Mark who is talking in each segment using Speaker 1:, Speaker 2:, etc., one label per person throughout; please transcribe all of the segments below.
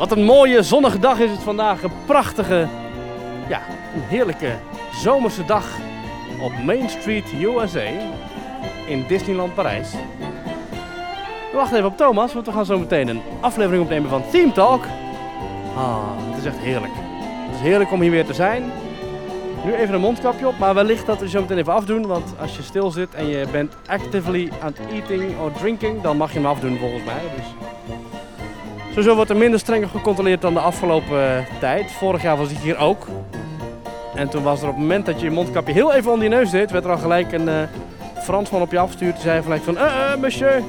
Speaker 1: Wat een mooie zonnige dag is het vandaag. Een prachtige, ja, een heerlijke zomerse dag op Main Street, USA. In Disneyland Parijs. We wachten even op Thomas, want we gaan zo meteen een aflevering opnemen van Theme Talk. Ah, het is echt heerlijk. Het is heerlijk om hier weer te zijn. Nu even een mondkapje op, maar wellicht dat we zo meteen even afdoen. Want als je stil zit en je bent actively aan het eating or drinking, dan mag je hem afdoen volgens mij. Dus Sowieso wordt er minder strenger gecontroleerd dan de afgelopen eh, tijd. Vorig jaar was ik hier ook. En toen was er op het moment dat je je mondkapje heel even onder je neus deed, werd er al gelijk een eh, Fransman op je afgestuurd. Die zei gelijk van, eh, eh, monsieur.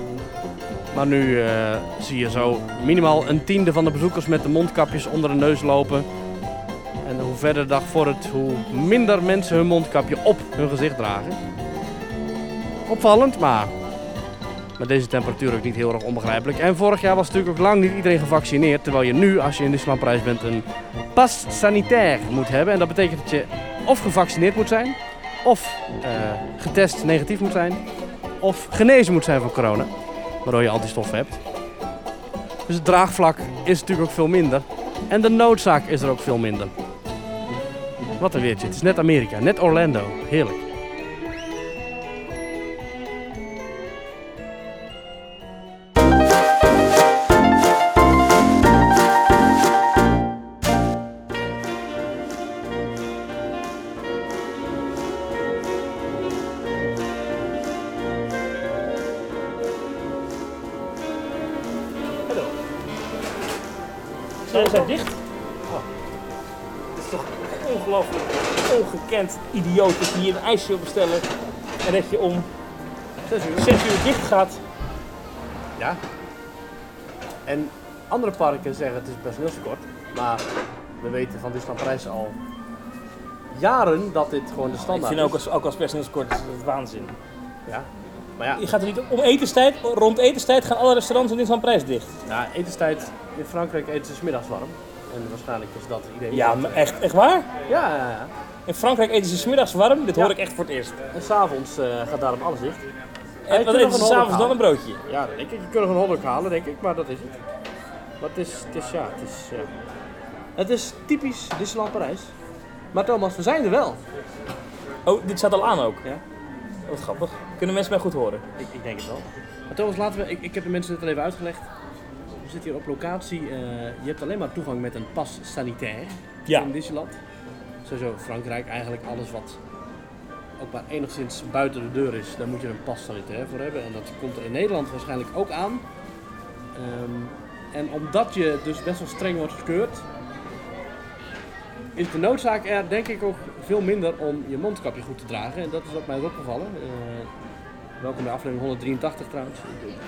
Speaker 1: Maar nu zie je zo minimaal een tiende van de bezoekers met de mondkapjes onder de neus lopen. En hoe verder de dag vordert, hoe minder mensen hun mondkapje op hun gezicht dragen. Opvallend, maar met deze temperatuur ook niet heel erg onbegrijpelijk. En vorig jaar was natuurlijk ook lang niet iedereen gevaccineerd. Terwijl je nu, als je in Disneyland Parijs bent, een pas sanitair moet hebben. En dat betekent dat je of gevaccineerd moet zijn, of eh, getest negatief moet zijn, of genezen moet zijn van corona. Waardoor je antistoffen hebt. Dus het draagvlak is natuurlijk ook veel minder. En de noodzaak is er ook veel minder. Wat een weertje. Het is net Amerika, net Orlando. Heerlijk.
Speaker 2: Ze zijn dicht. Het is toch ongelooflijk ongekend idioot dat je hier een ijsje wil bestellen en dat je om
Speaker 1: 6 uur.
Speaker 2: 6 uur dicht gaat.
Speaker 1: Ja. En andere parken zeggen het is personeelskort. Maar we weten van Disneyland Parijs al jaren dat dit gewoon de
Speaker 2: Ik
Speaker 1: standaard
Speaker 2: vind ook
Speaker 1: is.
Speaker 2: als, ook als personeelskort is het waanzin.
Speaker 1: Ja. Maar ja,
Speaker 2: Je gaat er niet om etenstijd, rond etenstijd gaan alle restaurants in Disneyland Prijs dicht.
Speaker 1: ja, etenstijd in Frankrijk eten ze 's middags warm. En waarschijnlijk is dat het idee.
Speaker 2: Ja, maar echt, echt waar?
Speaker 1: Ja, ja, ja.
Speaker 2: In Frankrijk eten ze 's middags warm, dit hoor
Speaker 1: Ja.
Speaker 2: ik echt voor het eerst.
Speaker 1: En s'avonds eh gaat daarom alles dicht.
Speaker 2: En wat eten ze s'avonds dan een broodje?
Speaker 1: Ja, dat denk ik. Je kunt nog een hotdog halen, denk ik. Maar dat is het. Maar het is, het is ja, het is... ja. Het is typisch Disneyland Parijs. Maar Thomas, we zijn er wel.
Speaker 2: Oh, dit staat al aan ook.
Speaker 1: Ja.
Speaker 2: Wat grappig. Kunnen mensen mij goed horen?
Speaker 1: Ik, ik denk het wel. Maar Thomas, laten we, ik, ik heb de mensen dit al even uitgelegd. We zitten hier op locatie. eh, je hebt alleen maar toegang met een pas sanitair
Speaker 2: Ja.
Speaker 1: in Disneyland. Sowieso Frankrijk, eigenlijk alles wat ook maar enigszins buiten de deur is, daar moet je een pas sanitair voor hebben. En dat komt er in Nederland waarschijnlijk ook aan. Ehm, en omdat je dus best wel streng wordt gekeurd, is de noodzaak er denk ik ook veel minder om je mondkapje goed te dragen. En dat is wat mij is opgevallen. Eh, welkom bij aflevering 183 trouwens.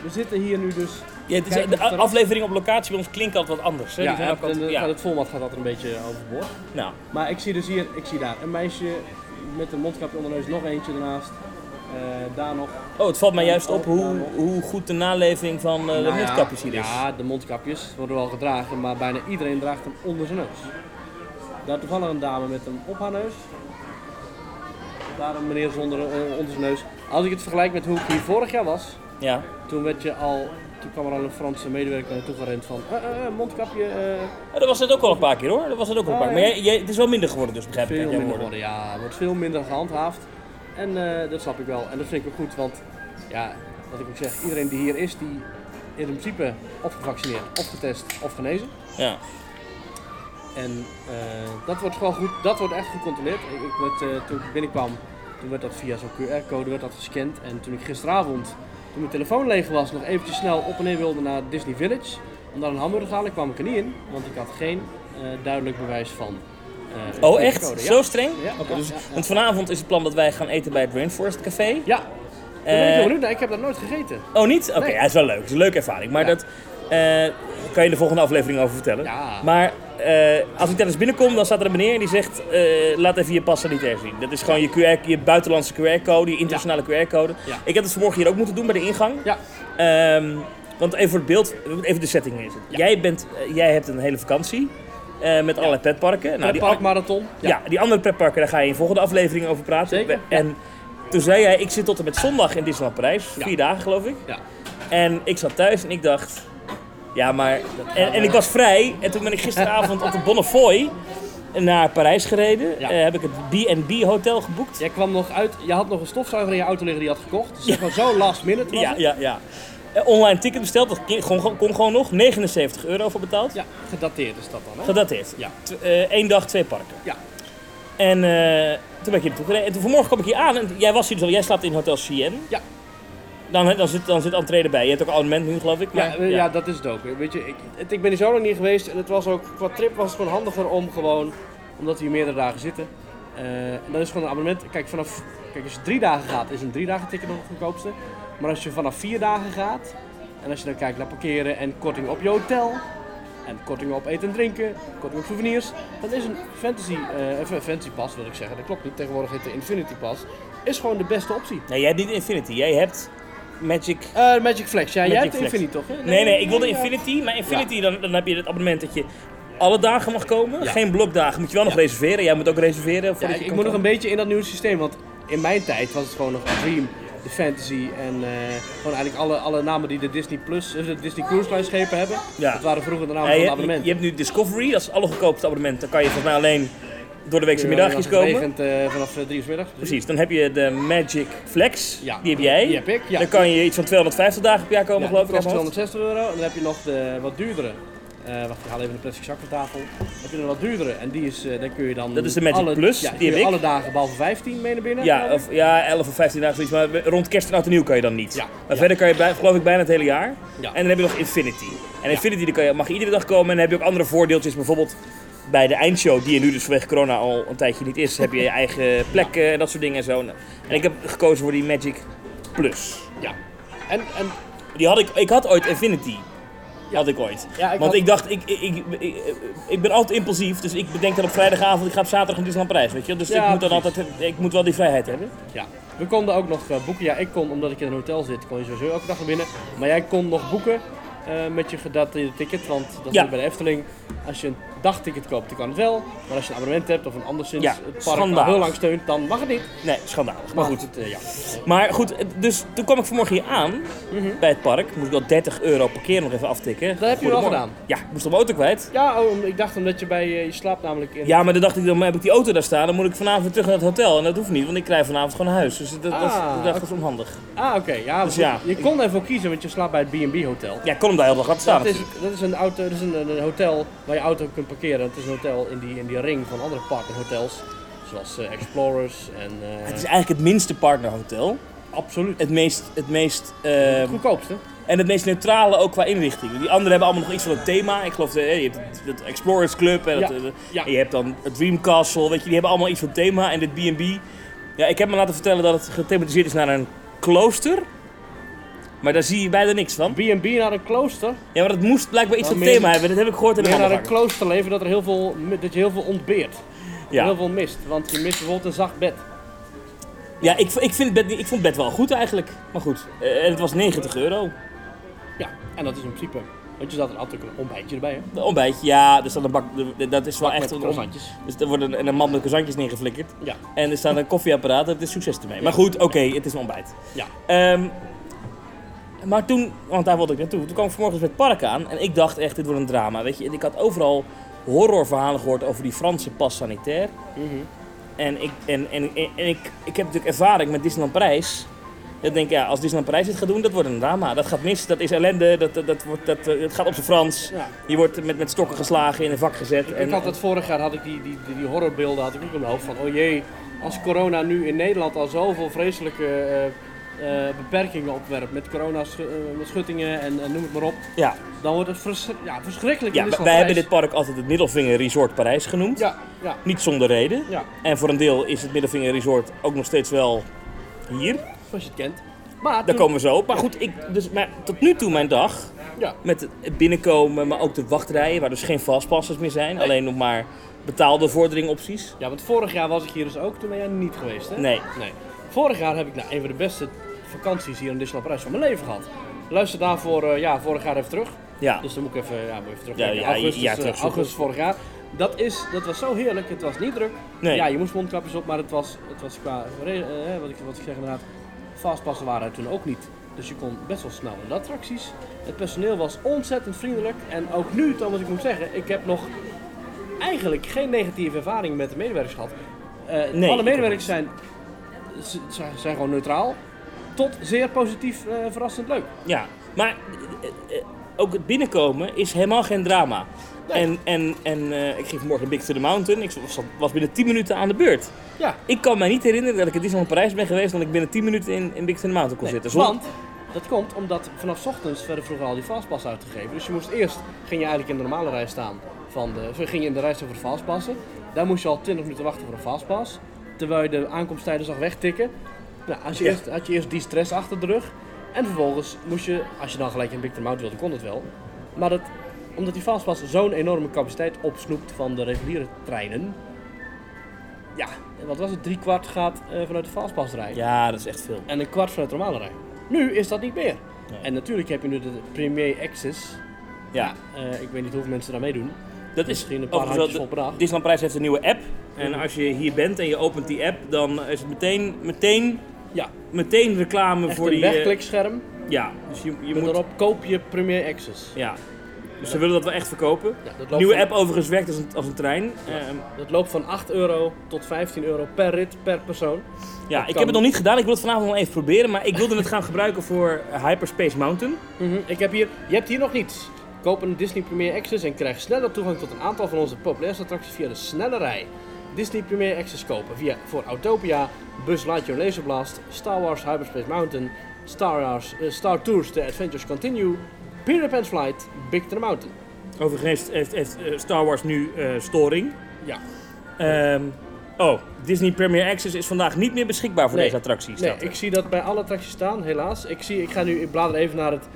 Speaker 1: We zitten hier nu dus.
Speaker 2: Ja, het is, de
Speaker 1: er-
Speaker 2: aflevering op locatie bij ons klinkt altijd wat anders. Hè?
Speaker 1: Ja, en
Speaker 2: ook altijd-
Speaker 1: de-
Speaker 2: ja.
Speaker 1: het format gaat altijd een beetje overboord.
Speaker 2: Nou,
Speaker 1: Maar ik zie dus hier, ik zie daar een meisje met een mondkapje onder de neus, nog eentje ernaast. Eh, daar nog.
Speaker 2: oh, het valt mij juist op hoe, hoe goed de naleving van eh, de
Speaker 1: Nou
Speaker 2: mondkapjes hier is.
Speaker 1: Ja, de mondkapjes worden wel gedragen, maar bijna iedereen draagt hem onder zijn neus. Daar toevallig een dame met hem op haar neus. Daar een meneer zonder eh, onder zijn neus. Als ik het vergelijk met hoe ik hier vorig jaar was,
Speaker 2: Ja.
Speaker 1: toen werd je al, toen kwam er al een Franse medewerker naartoe gerend van, eh, mondkapje, eh,
Speaker 2: Oh, dat was het ook al een paar keer hoor. Dat was het ook al een paar keer.
Speaker 1: ja.
Speaker 2: Maar jij, jij, het is wel minder geworden dus, begrijp ik.
Speaker 1: veel
Speaker 2: uit jouw
Speaker 1: minder
Speaker 2: woorden.
Speaker 1: worden. Ja, wordt veel minder gehandhaafd. En dat snap ik wel. En dat vind ik ook goed, want ja, wat ik ook zeg, iedereen die hier is, die is in principe of gevaccineerd, of getest, of genezen.
Speaker 2: Ja.
Speaker 1: En eh, dat wordt gewoon goed, dat wordt echt gecontroleerd. Ik, ik werd, eh, toen ik binnenkwam, toen werd dat via zo'n QR-code werd dat gescand. En toen ik gisteravond, toen mijn telefoon leeg was, nog eventjes snel op en neer wilde naar Disney Village. Om daar een hamburger te halen, kwam ik er niet in. Want ik had geen eh, duidelijk bewijs van een
Speaker 2: Oh echt?
Speaker 1: Ja.
Speaker 2: Zo streng?
Speaker 1: Ja,
Speaker 2: dus,
Speaker 1: ja.
Speaker 2: Want vanavond is het plan dat wij gaan eten bij het Rainforest Café.
Speaker 1: Ja, daar ben ik heel benieuwd naar. Ik heb dat nooit gegeten.
Speaker 2: Oh niet? Oké,
Speaker 1: Nee.
Speaker 2: ja, het is wel leuk. Het is een leuke ervaring. Maar dat kan je de volgende aflevering over vertellen.
Speaker 1: Ja.
Speaker 2: Maar eh, als ik tijdens binnenkom, dan staat er een meneer en die zegt... eh, laat even je pas sanitair zien. Dat is gewoon je, QR, je buitenlandse QR-code, je internationale QR-code.
Speaker 1: Ja.
Speaker 2: Ik heb het vanmorgen hier ook moeten doen bij de ingang.
Speaker 1: Ja,
Speaker 2: Ehm, want even voor het beeld, even de setting is. Jij, bent, eh, jij hebt een hele vakantie eh, met allerlei pretparken. Nou, die, an-
Speaker 1: parkmarathon.
Speaker 2: ja. die andere pretparken, daar ga je in volgende aflevering over praten.
Speaker 1: Zeker,
Speaker 2: En toen zei jij, ik zit tot en met zondag in Disneyland Parijs.
Speaker 1: Ja.
Speaker 2: Vier dagen geloof ik.
Speaker 1: Ja.
Speaker 2: En ik zat thuis en ik dacht, Ja, maar... En, en ik was vrij en toen ben ik gisteravond op de Bonnefoy naar Parijs gereden.
Speaker 1: Ja.
Speaker 2: Eh, heb ik het B&B hotel geboekt.
Speaker 1: Jij kwam nog uit, je had nog een stofzuiger in je auto liggen die je had gekocht. Dus zeg maar zo last minute was
Speaker 2: Ja, ja, ja. Eh, Online ticket besteld, dat kon, gewoon nog. 79 euro voor betaald.
Speaker 1: Ja, gedateerd is dat dan, hè?
Speaker 2: Gedateerd.
Speaker 1: Ja.
Speaker 2: Eén dag, twee parken.
Speaker 1: Ja.
Speaker 2: En eh, toen ben ik hier naartoe gereden. En toen vanmorgen kwam ik hier aan en jij was hier dus al. Jij slaapt in Hotel Chien.
Speaker 1: Ja.
Speaker 2: Dan, dan, zit, dan zit entree erbij. Je hebt ook een abonnement nu, geloof ik.
Speaker 1: Ja,
Speaker 2: maar-
Speaker 1: eh, ja. dat is het ook. Weet je, ik, het- ik ben hier zo lang niet geweest en het was ook, qua trip was het gewoon handiger om gewoon, omdat we hier meerdere dagen zitten. en dan is gewoon een abonnement. Kijk, vanaf, kijk, als je drie dagen gaat, is een drie dagen ticket nog het goedkoopste. Maar als je vanaf vier dagen gaat, en als je dan kijkt naar parkeren en korting op je hotel, en korting op eten en drinken, korting op souvenirs, dan is een fantasy, even een fantasy pass wil ik zeggen, dat klopt niet, tegenwoordig heet de Infinity Pass, is gewoon de beste optie.
Speaker 2: Nee, jij hebt niet Infinity. Jij hebt Magic...
Speaker 1: Eh, Magic Flex, ja, jij hebt
Speaker 2: Flex.
Speaker 1: Infinity toch? hè?
Speaker 2: Nee, nee, ik wilde. Infinity. Maar Infinity, dan, dan heb je het abonnement dat je alle dagen mag komen.
Speaker 1: Ja.
Speaker 2: Geen blokdagen. Moet je wel nog
Speaker 1: Ja.
Speaker 2: reserveren. Jij moet ook reserveren voordat je
Speaker 1: ik moet nog een beetje in dat nieuwe systeem, want in mijn tijd was het gewoon nog Dream, de Fantasy en eh, gewoon eigenlijk alle, alle namen die de Disney Plus, eh, de Disney Cruise Line schepen hebben.
Speaker 2: Ja.
Speaker 1: Dat waren vroeger de namen
Speaker 2: Ja,
Speaker 1: van
Speaker 2: je,
Speaker 1: het abonnement.
Speaker 2: je hebt nu Discovery, dat is het allergoedkoopste abonnement. Dan kan je volgens mij alleen door de weekse middagjes
Speaker 1: het
Speaker 2: komen.
Speaker 1: regent, vanaf eh, drie uur middags.
Speaker 2: Precies, dan heb je de Magic Flex,
Speaker 1: Ja,
Speaker 2: die heb jij.
Speaker 1: Die heb ik, ja.
Speaker 2: Dan kan je iets van 250 dagen per jaar komen,
Speaker 1: Ja,
Speaker 2: geloof ik. hoofd.
Speaker 1: 260 euro. En dan heb je nog de wat duurdere. eh wacht, ik haal even een plastic zak van tafel. Dan heb je een wat duurdere. En die is, eh dan kun je dan...
Speaker 2: Dat is de Magic
Speaker 1: alle,
Speaker 2: Plus,
Speaker 1: ja,
Speaker 2: die
Speaker 1: kun je
Speaker 2: heb ik.
Speaker 1: alle dagen behalve 15 mee naar binnen.
Speaker 2: Ja, of, ja, 11 of 15 dagen zoiets, maar rond kerst en oud en nieuw kan je dan niet.
Speaker 1: Ja,
Speaker 2: Maar
Speaker 1: ja.
Speaker 2: verder kan je bij, geloof ik bijna het hele jaar.
Speaker 1: Ja.
Speaker 2: En dan heb je nog Infinity. En Infinity die kan je, mag je iedere dag komen en dan heb je ook andere voordeeltjes. Bijvoorbeeld bij de eindshow, die er nu dus vanwege corona al een tijdje niet is, heb je je eigen plek eh, en dat soort dingen en zo. En ik heb gekozen voor die Magic Plus.
Speaker 1: ja. En, en
Speaker 2: Die had ik, ik had ooit Infinity. Had ik ooit.
Speaker 1: Ja, ik
Speaker 2: Want
Speaker 1: had-
Speaker 2: ik dacht, ik, ik, ik, ik, ik ben altijd impulsief, dus ik bedenk dan op vrijdagavond, ik ga op zaterdag in Disneyland Parijs, weet je. Dus
Speaker 1: Ja,
Speaker 2: ik moet dan
Speaker 1: precies.
Speaker 2: altijd, ik moet wel die vrijheid hebben.
Speaker 1: Ja, we konden ook nog eh, boeken. Ja, ik kon, omdat ik in een hotel zit, kon je sowieso elke dag naar binnen. Maar jij kon nog boeken eh, met je gedateerde ticket. Want dat is
Speaker 2: Ja.
Speaker 1: bij de Efteling. Als je een dagticket koopt, dan kan het wel. Maar als je een abonnement hebt of een anderszins
Speaker 2: Ja,
Speaker 1: het park al heel lang steunt, dan mag het niet.
Speaker 2: Nee, schandalig. Maar goed.
Speaker 1: Het, eh, ja.
Speaker 2: Maar goed, dus toen kwam ik vanmorgen hier aan bij het park. Moest ik wel 30 euro parkeren nog even aftikken.
Speaker 1: Mhm. Dat heb je wel gedaan.
Speaker 2: Ja, ik moest de auto kwijt.
Speaker 1: Ja, oh, ik dacht omdat je bij eh, je slaapt namelijk in.
Speaker 2: Ja, maar dan dacht ik, dan heb ik die auto daar staan. Dan moet ik vanavond terug naar het hotel. En dat hoeft niet, want ik krijg vanavond gewoon naar huis. Dus dat,
Speaker 1: Ah,
Speaker 2: dat, dat is onhandig.
Speaker 1: Ah, oké. Ja,
Speaker 2: Dus ja,
Speaker 1: je kon ervoor kiezen, want je slaapt bij het B&B hotel.
Speaker 2: Ja, ik kon hem daar heel dag laten staan.
Speaker 1: Dat is, dat is een auto, dat is een, een hotel waar je auto kunt parkeren. Het is een hotel in die, in die ring van andere partnerhotels. Zoals eh, Explorers en... eh,
Speaker 2: Het is eigenlijk het minste partnerhotel.
Speaker 1: absoluut.
Speaker 2: Het meest, het meest eh,
Speaker 1: Het goedkoopste.
Speaker 2: en het meest neutrale ook qua inrichting. Die anderen hebben allemaal nog iets van een thema. Ik geloof, eh, je hebt het, het Explorers Club en, het,
Speaker 1: Ja, ja.
Speaker 2: en je hebt dan het Dream Castle. Weet je, die hebben allemaal iets van thema. En dit B&B, ja, ik heb me laten vertellen dat het gethematiseerd is naar een klooster. Maar daar zie je bijna niks van.
Speaker 1: B&B naar een klooster.
Speaker 2: Ja, maar dat moest blijkbaar iets
Speaker 1: meer-
Speaker 2: thema hebben. Dat heb ik gehoord in de
Speaker 1: naar een klooster leven dat, er heel veel, dat je heel veel ontbeert.
Speaker 2: Ja.
Speaker 1: Heel veel mist. Want je mist bijvoorbeeld een zacht bed.
Speaker 2: Ja, ik, ik, vind bed, ik vond het bed wel goed eigenlijk. Maar goed, eh, en het was 90 euro.
Speaker 1: Ja, en dat is in principe... Want je zat er altijd een ontbijtje erbij, hè?
Speaker 2: De ontbijtje, ja, er staat een bak, dat is wel
Speaker 1: Bak
Speaker 2: echt een
Speaker 1: croissantjes.
Speaker 2: Dus er wordt een, een man met croissantjes neergeflikkerd.
Speaker 1: Ja.
Speaker 2: En er staat een koffieapparaat, het is succes ermee. Maar goed, oké, het is een ontbijt.
Speaker 1: Ja.
Speaker 2: Ehm, maar toen, want daar wilde ik naartoe, toen kwam ik vanmorgen met het park aan en ik dacht echt, dit wordt een drama, weet je. En ik had overal horrorverhalen gehoord over die Franse pas sanitair.
Speaker 1: Mhm.
Speaker 2: En, ik, en, en, en, en ik, ik heb natuurlijk ervaring met Disneyland Parijs. Ik denk, ja, als Disneyland Parijs dit gaat doen, dat wordt een drama. Dat gaat mis, dat is ellende, dat, dat, dat, wordt, dat, eh, het gaat op zijn Frans.
Speaker 1: Ja.
Speaker 2: Je wordt met, met stokken geslagen in een vak gezet.
Speaker 1: Ik had het vorig jaar, had ik die, die, die, die horrorbeelden had ik ook in mijn hoofd van, oh jee, als corona nu in Nederland al zoveel vreselijke eh, beperkingen opwerpt met corona eh, met schuttingen en, noem het maar op,
Speaker 2: ja,
Speaker 1: dan wordt het vers ja, verschrikkelijk.
Speaker 2: ja wij, hebben dit park altijd het Middelvinger Resort Parijs genoemd.
Speaker 1: Ja, ja,
Speaker 2: Niet zonder reden.
Speaker 1: ja,
Speaker 2: En voor een deel is het Middelvinger Resort ook nog steeds wel hier.
Speaker 1: zoals je het kent. Maar
Speaker 2: Daar
Speaker 1: toen-
Speaker 2: komen we zo op. Maar goed, ik, dus, maar tot nu toe mijn dag
Speaker 1: ja,
Speaker 2: met het binnenkomen, maar ook de wachtrijen, waar dus geen vastpassers meer zijn. Alleen nog maar betaalde vorderingopties.
Speaker 1: ja, want vorig jaar was ik hier dus ook, toen ben jij niet geweest, hè?
Speaker 2: Nee.
Speaker 1: nee. Vorig jaar heb ik nou, een van de beste vakanties hier in Disneyland Parijs van mijn leven gehad. Luister daarvoor, eh, ja, vorig jaar even terug.
Speaker 2: Ja.
Speaker 1: Dus dan moet ik even, ja, moet even terug.
Speaker 2: Ja, ja,
Speaker 1: augustus,
Speaker 2: ja,
Speaker 1: eh,
Speaker 2: terugzoeken.
Speaker 1: augustus vorig jaar. Dat, is, dat was zo heerlijk. Het was niet druk.
Speaker 2: Nee.
Speaker 1: Ja, je moest mondkapjes op, maar het was, het was qua, eh, wat, ik, wat ik zeg inderdaad, fastpassen waren er toen ook niet Dus je kon best wel snel in de attracties. Het personeel was ontzettend vriendelijk. En ook nu, Thomas, ik moet zeggen, ik heb nog eigenlijk geen negatieve ervaring met de medewerkers gehad. Eh,
Speaker 2: Nee,
Speaker 1: alle medewerkers zijn, ze- zijn gewoon neutraal. Tot zeer positief, eh, verrassend leuk.
Speaker 2: Ja, maar eh, eh, ook het binnenkomen is helemaal geen drama.
Speaker 1: Nee.
Speaker 2: En, en, en ik ging vanmorgen Big to the Mountain. Ik was, was binnen 10 minuten aan de beurt.
Speaker 1: Ja,
Speaker 2: Ik kan mij niet herinneren dat ik in Disneyland Parijs ben geweest... dat ik binnen 10 minuten in, in Big to the Mountain kon
Speaker 1: nee,
Speaker 2: zitten. Zon-
Speaker 1: want dat komt omdat vanaf 's ochtends werden vroeger al die fastpass uitgegeven. Dus je moest eerst, ging je eigenlijk in de normale rij staan. Van de, ging je in de rij staan voor de fastpassen. Daar moest je al 20 minuten wachten voor een fastpass. Terwijl je de aankomsttijden zag wegtikken. Nou, als je
Speaker 2: Ja.
Speaker 1: eerst, had je eerst die stress achter de rug. En vervolgens moest je, als je dan gelijk in Big Mountain wilde, kon het wel. Maar dat, omdat die fastpass zo'n enorme capaciteit opsnoept van de reguliere treinen. Ja, wat was het? Drie kwart gaat eh, vanuit de fastpassrij.
Speaker 2: Ja, dat is echt veel.
Speaker 1: En een kwart vanuit de normale rij. Nu is dat niet meer.
Speaker 2: Nee.
Speaker 1: En natuurlijk heb je nu de Premier Access.
Speaker 2: Ja,
Speaker 1: Eh, ik weet niet hoeveel mensen daarmee doen.
Speaker 2: Dat is
Speaker 1: Misschien een paar handjes vol per dag.
Speaker 2: Heeft een nieuwe app. En als je hier bent en je opent die app, dan is het meteen, meteen,
Speaker 1: Ja,
Speaker 2: meteen reclame
Speaker 1: echt
Speaker 2: voor
Speaker 1: een
Speaker 2: die...
Speaker 1: wegklikscherm.
Speaker 2: ja, dus je, je moet...
Speaker 1: erop koop je Premier Access.
Speaker 2: Ja. Dus ze willen dat wel echt verkopen.
Speaker 1: Ja, loopt
Speaker 2: Nieuwe
Speaker 1: van-
Speaker 2: app overigens werkt als een, als een trein. Ehm,
Speaker 1: Dat loopt van 8 euro tot 15 euro per rit per persoon.
Speaker 2: ja,
Speaker 1: Dat
Speaker 2: ik
Speaker 1: kan.
Speaker 2: heb het nog niet gedaan. Ik wil het vanavond nog even proberen. Maar ik wilde het gaan gebruiken voor Hyperspace Mountain.
Speaker 1: Mhm, Ik heb hier, je hebt hier nog niets. Koop een Disney Premier Access en krijg sneller toegang tot een aantal van onze populairste attracties via de snelle rij. Disney Premier Access kopen via voor Autopia, Buzz Lightyear Laser Blast, Star Wars Hyperspace Mountain, Star, Wars, eh, Star Tours The Adventures Continue, Peter Pan's Flight, Big Thunder Mountain.
Speaker 2: Overigens heeft, heeft, heeft eh, Star Wars nu eh, storing.
Speaker 1: Ja,
Speaker 2: Ehm, oh, Disney Premier Access is vandaag niet meer beschikbaar voor
Speaker 1: Nee.
Speaker 2: deze attractie.
Speaker 1: nee, ik zie dat bij alle attracties staan, helaas. Ik, zie, ik ga nu, ik blader even naar het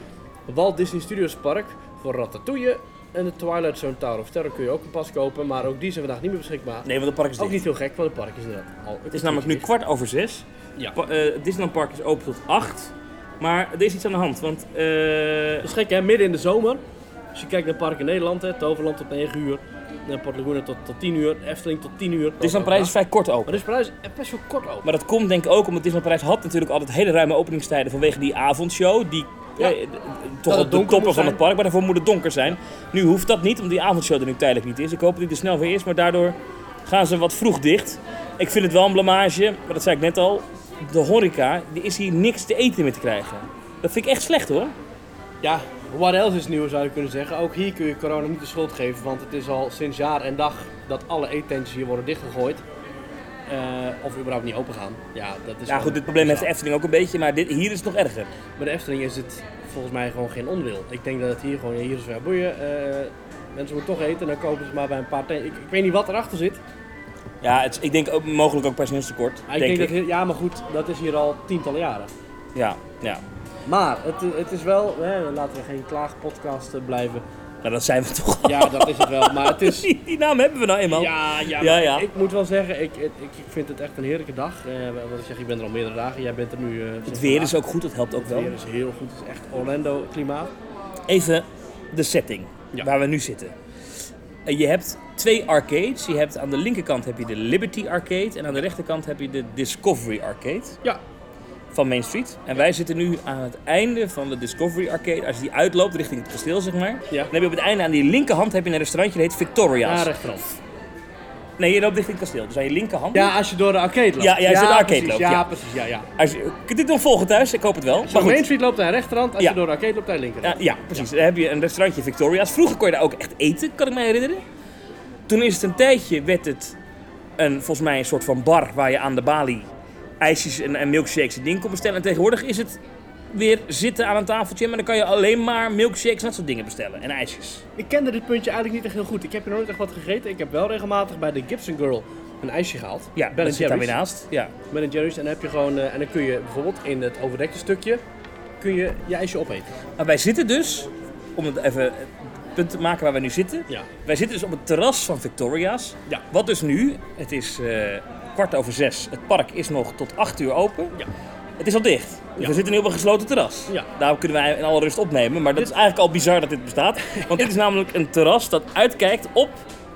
Speaker 1: Walt Disney Studios Park voor Ratatouille. En de Twilight Zone Tower of Terror kun je ook een pas kopen, maar ook die zijn vandaag niet meer beschikbaar.
Speaker 2: Nee, want het park is
Speaker 1: Ook
Speaker 2: dicht.
Speaker 1: niet heel gek, want het park is inderdaad al.
Speaker 2: Het is namelijk nu kwart over zes.
Speaker 1: Ja.
Speaker 2: Pa- eh, Disneyland Park is open tot acht. Maar er is iets aan de hand. Want eh,
Speaker 1: Dat is gek hè, midden in de zomer. Als je kijkt naar parken in Nederland, hè, Toverland tot 9 uur. En Port Laguna tot, tot 10 uur, Efteling tot 10 uur.
Speaker 2: Disneyland Parijs is vrij kort open.
Speaker 1: Maar is Parijs best wel kort open.
Speaker 2: Maar dat komt denk ik ook omdat Disneyland Parijs had natuurlijk altijd hele ruime openingstijden vanwege die avondshow. Die
Speaker 1: Ja.
Speaker 2: eh, toch op de toppen van het park, maar daarvoor moet het donker zijn. Nu hoeft dat niet, omdat die avondshow er nu tijdelijk niet is. Ik hoop dat die er snel weer is, maar daardoor gaan ze wat vroeg dicht. Ik vind het wel een blamage, maar dat zei ik net al. De horeca, die is hier niks te eten meer te krijgen. Dat vind ik echt slecht hoor.
Speaker 1: Ja, what else is nieuw zou je kunnen zeggen. Ook hier kun je corona niet de schuld geven, want het is al sinds jaar en dag dat alle eetentjes hier worden dichtgegooid. Eh, of überhaupt niet open gaan. Ja, dat is
Speaker 2: Ja goed, dit probleem heeft de. Efteling ook een beetje, maar dit, hier is het nog erger.
Speaker 1: Bij de Efteling is het volgens mij gewoon geen onderdeel. Ik denk dat het hier gewoon, hier is wel boeien. eh, mensen moeten toch eten, dan kopen ze maar bij een paar. Ik, ik weet niet wat erachter zit.
Speaker 2: Ja, het, ik denk ook mogelijk ook personeelstekort.
Speaker 1: Ik
Speaker 2: denk
Speaker 1: denk
Speaker 2: ik.
Speaker 1: dat, ja, maar goed, dat is hier al tientallen jaren.
Speaker 2: Ja, ja.
Speaker 1: Maar het, het is wel, hè, laten we geen klaagpodcast eh, blijven.
Speaker 2: Nou, dat zijn we toch al.
Speaker 1: Ja, dat is het wel. Maar het is.
Speaker 2: Die, die naam hebben we nou eenmaal.
Speaker 1: Ja, ja,
Speaker 2: Ja, ja.
Speaker 1: ik moet wel zeggen, ik, ik, ik vind het echt een heerlijke dag. Eh, wat ik zeg, ik ben er al meerdere dagen. Jij bent er nu. eh,
Speaker 2: Het weer is ook goed, dat helpt ook
Speaker 1: Het
Speaker 2: wel.
Speaker 1: weer is heel goed. Het is echt Orlando klimaat.
Speaker 2: Even de setting
Speaker 1: Ja.
Speaker 2: waar we nu zitten. Je hebt twee arcades. Je hebt aan de linkerkant heb je de Liberty Arcade en aan de rechterkant heb je de Discovery Arcade
Speaker 1: Ja,
Speaker 2: van Main Street. En wij zitten nu aan het einde van de Discovery Arcade. Als je die uitloopt richting het kasteel, zeg maar.
Speaker 1: Ja.
Speaker 2: Dan heb je op het einde aan die linkerhand heb je een restaurantje dat heet Victoria's.
Speaker 1: ja rechterop.
Speaker 2: Nee, je loopt richting het kasteel. Dus aan je linkerhand.
Speaker 1: Ja, als je door de arcade loopt.
Speaker 2: Ja, ja, als je door de arcade
Speaker 1: precies,
Speaker 2: loopt,
Speaker 1: Ja,
Speaker 2: ja.
Speaker 1: precies. Ja, ja.
Speaker 2: Als je, kun je dit nog volgen thuis? Ik hoop het wel.
Speaker 1: Als je. Main Street loopt naar de rechterhand, als je door de arcade loopt naar de linkerhand.
Speaker 2: Ja, ja, precies. Dan heb je een restaurantje Victoria's. Vroeger kon je daar ook echt eten, kan ik me herinneren. Toen is het een tijdje, werd het een, volgens mij een soort van bar waar je aan de balie ijsjes en, en milkshakes en dingen kon bestellen. En tegenwoordig is het weer zitten aan een tafeltje, maar dan kan je alleen maar milkshakes en dat soort dingen bestellen. En ijsjes.
Speaker 1: Ik kende dit puntje eigenlijk niet echt heel goed. Ik heb hier nooit echt wat gegeten. Ik heb wel regelmatig bij de Gibson Girl een ijsje gehaald.
Speaker 2: Ja,
Speaker 1: Ben
Speaker 2: dat zit daar weer
Speaker 1: Jerry's.
Speaker 2: naast. Ja.
Speaker 1: Ben Jerry's. En dan heb je gewoon, eh, en dan kun je bijvoorbeeld in het overdekte stukje, kun je je ijsje opeten.
Speaker 2: Maar wij zitten dus, om het even het punt te maken waar we nu zitten.
Speaker 1: Ja.
Speaker 2: Wij zitten dus op het terras van Victoria's.
Speaker 1: Ja.
Speaker 2: Wat dus nu, het is eh, kwart over zes. Het park is nog tot acht uur open.
Speaker 1: Ja.
Speaker 2: Het is al dicht. Dus
Speaker 1: Ja.
Speaker 2: we zitten nu op een gesloten terras.
Speaker 1: Ja.
Speaker 2: Daar kunnen wij in alle rust opnemen. Maar dat is eigenlijk al bizar dat dit bestaat. Want dit is namelijk een terras dat uitkijkt op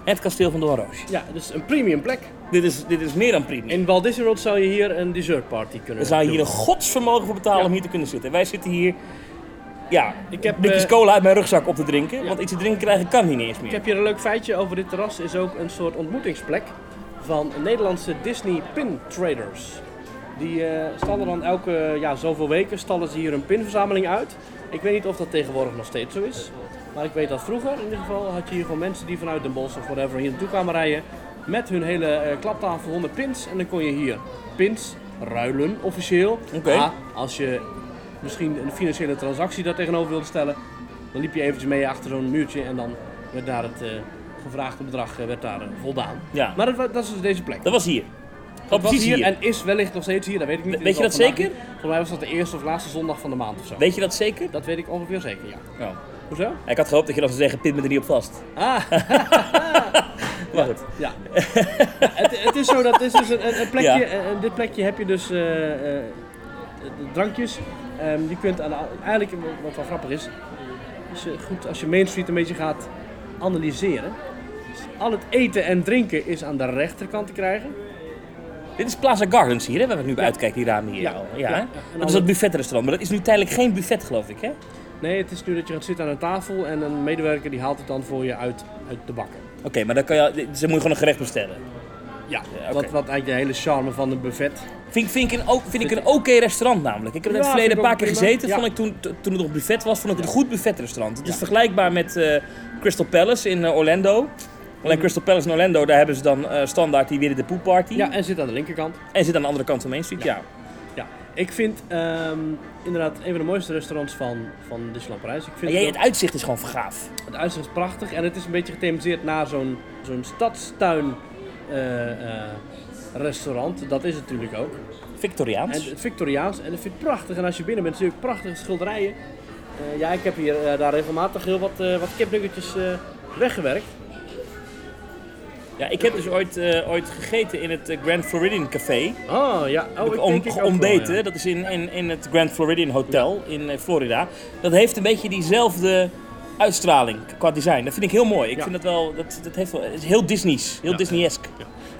Speaker 2: het kasteel van Doornroosje.
Speaker 1: Ja, dus een premium plek.
Speaker 2: Dit is, dit is meer dan premium.
Speaker 1: In Walt Disney World zou je hier een dessert party kunnen
Speaker 2: We zouden hier een godsvermogen voor betalen
Speaker 1: Ja.
Speaker 2: om hier te kunnen zitten. Wij zitten hier, ja,
Speaker 1: Ik heb,
Speaker 2: blikjes
Speaker 1: eh,
Speaker 2: cola uit mijn rugzak op te drinken.
Speaker 1: Ja.
Speaker 2: Want iets te drinken krijgen kan hier niet eens
Speaker 1: Ik
Speaker 2: meer.
Speaker 1: heb hier een leuk feitje over dit terras. is ook een soort ontmoetingsplek van Nederlandse Disney pin traders. Die stallen dan elke ja, zoveel weken stallen ze hier een pinverzameling uit. Ik weet niet of dat tegenwoordig nog steeds zo is. Maar ik weet dat vroeger in ieder geval had je hier gewoon mensen die vanuit Den Bosch of whatever hier naartoe kwamen rijden. Met hun hele eh, klaptafel 100 pins. En dan kon je hier pins ruilen officieel.
Speaker 2: Oké.
Speaker 1: Maar als je misschien een financiële transactie daar tegenover wilde stellen. Dan liep je eventjes mee achter zo'n muurtje en dan werd daar het eh, gevraagde bedrag eh, werd daar, eh, voldaan.
Speaker 2: Ja,
Speaker 1: Maar dat, dat is dus deze plek.
Speaker 2: dat was hier.
Speaker 1: Dat was
Speaker 2: hier.
Speaker 1: en is wellicht nog steeds hier, dat weet ik niet.
Speaker 2: Weet je
Speaker 1: is
Speaker 2: dat zeker?
Speaker 1: niet. Volgens mij was dat de eerste of laatste zondag van de maand of zo.
Speaker 2: Weet je dat zeker?
Speaker 1: Dat weet ik ongeveer zeker, ja.
Speaker 2: Oh.
Speaker 1: Hoezo?
Speaker 2: Ik had gehoopt dat je dan zou zeggen, pin me er niet op vast.
Speaker 1: Ah,
Speaker 2: Maar goed.
Speaker 1: ja. het, het is zo, dat is dus een, een- plekje,
Speaker 2: Ja.
Speaker 1: dit plekje heb je dus eh, de drankjes. Ehm, je kunt aan de, eigenlijk, wat wel grappig is, je, goed, als je Main Street een beetje gaat analyseren. Al het eten en drinken is aan de rechterkant te krijgen.
Speaker 2: Dit is Plaza Gardens hier, hè, waar we nu bij
Speaker 1: Ja.
Speaker 2: uitkijken, die ramen hier.
Speaker 1: Ja.
Speaker 2: al.
Speaker 1: Ja.
Speaker 2: Ja?
Speaker 1: Ja.
Speaker 2: Dat is dat buffetrestaurant, maar dat is nu tijdelijk geen buffet, geloof ik, hè?
Speaker 1: Nee, het is nu dat je gaat zitten aan een tafel en een medewerker die haalt het dan voor je uit, uit de bakken.
Speaker 2: Oké, maar dan kan je, ze moet je gewoon een gerecht bestellen.
Speaker 1: Ja,
Speaker 2: Ja, oké.
Speaker 1: wat, wat eigenlijk de hele charme van een buffet.
Speaker 2: Vind, vind ik een, vind ik een oké restaurant namelijk. Ik heb er in het
Speaker 1: Ja,
Speaker 2: verleden een paar keer
Speaker 1: prima.
Speaker 2: gezeten.
Speaker 1: Ja.
Speaker 2: Vond ik toen, toen het nog buffet was, vond ik het een goed buffetrestaurant. Het is
Speaker 1: Ja.
Speaker 2: vergelijkbaar met eh, Crystal Palace in eh, Orlando. Alleen Crystal Palace in Orlando, daar hebben ze dan eh, standaard die Winnie de Pooh Party.
Speaker 1: Ja, en zit aan de linkerkant.
Speaker 2: En zit aan de andere kant van Main Street, ja.
Speaker 1: Ja, ik vind ehm, inderdaad een van de mooiste restaurants van, van Disneyland Parijs. Ik vind
Speaker 2: jij,
Speaker 1: het,
Speaker 2: het uitzicht is gewoon gaaf.
Speaker 1: het uitzicht is prachtig en het is een beetje gethematiseerd naar zo'n zo'n stadstuin eh, eh, restaurant. Dat is het natuurlijk ook. En
Speaker 2: Victoriaans.
Speaker 1: het Victoriaans en dat vind ik prachtig. En als je binnen bent, zie je ook prachtige schilderijen. Ja, ik heb hier daar regelmatig heel wat, wat kipnuggetjes weggewerkt.
Speaker 2: Ja, ik heb dus ooit, eh, ooit gegeten in het eh, Grand Floridian Café.
Speaker 1: Oh ja, oh, ik
Speaker 2: om,
Speaker 1: denk ik ook wel,
Speaker 2: ontbeten.
Speaker 1: ja.
Speaker 2: Dat is in, in, in het Grand Floridian Hotel in eh, Florida. Dat heeft een beetje diezelfde uitstraling qua design. Dat vind ik heel mooi. Ik
Speaker 1: Ja.
Speaker 2: vind dat wel, dat, dat heeft wel, het is heel Disney's, heel
Speaker 1: Ja.
Speaker 2: Disney-esk.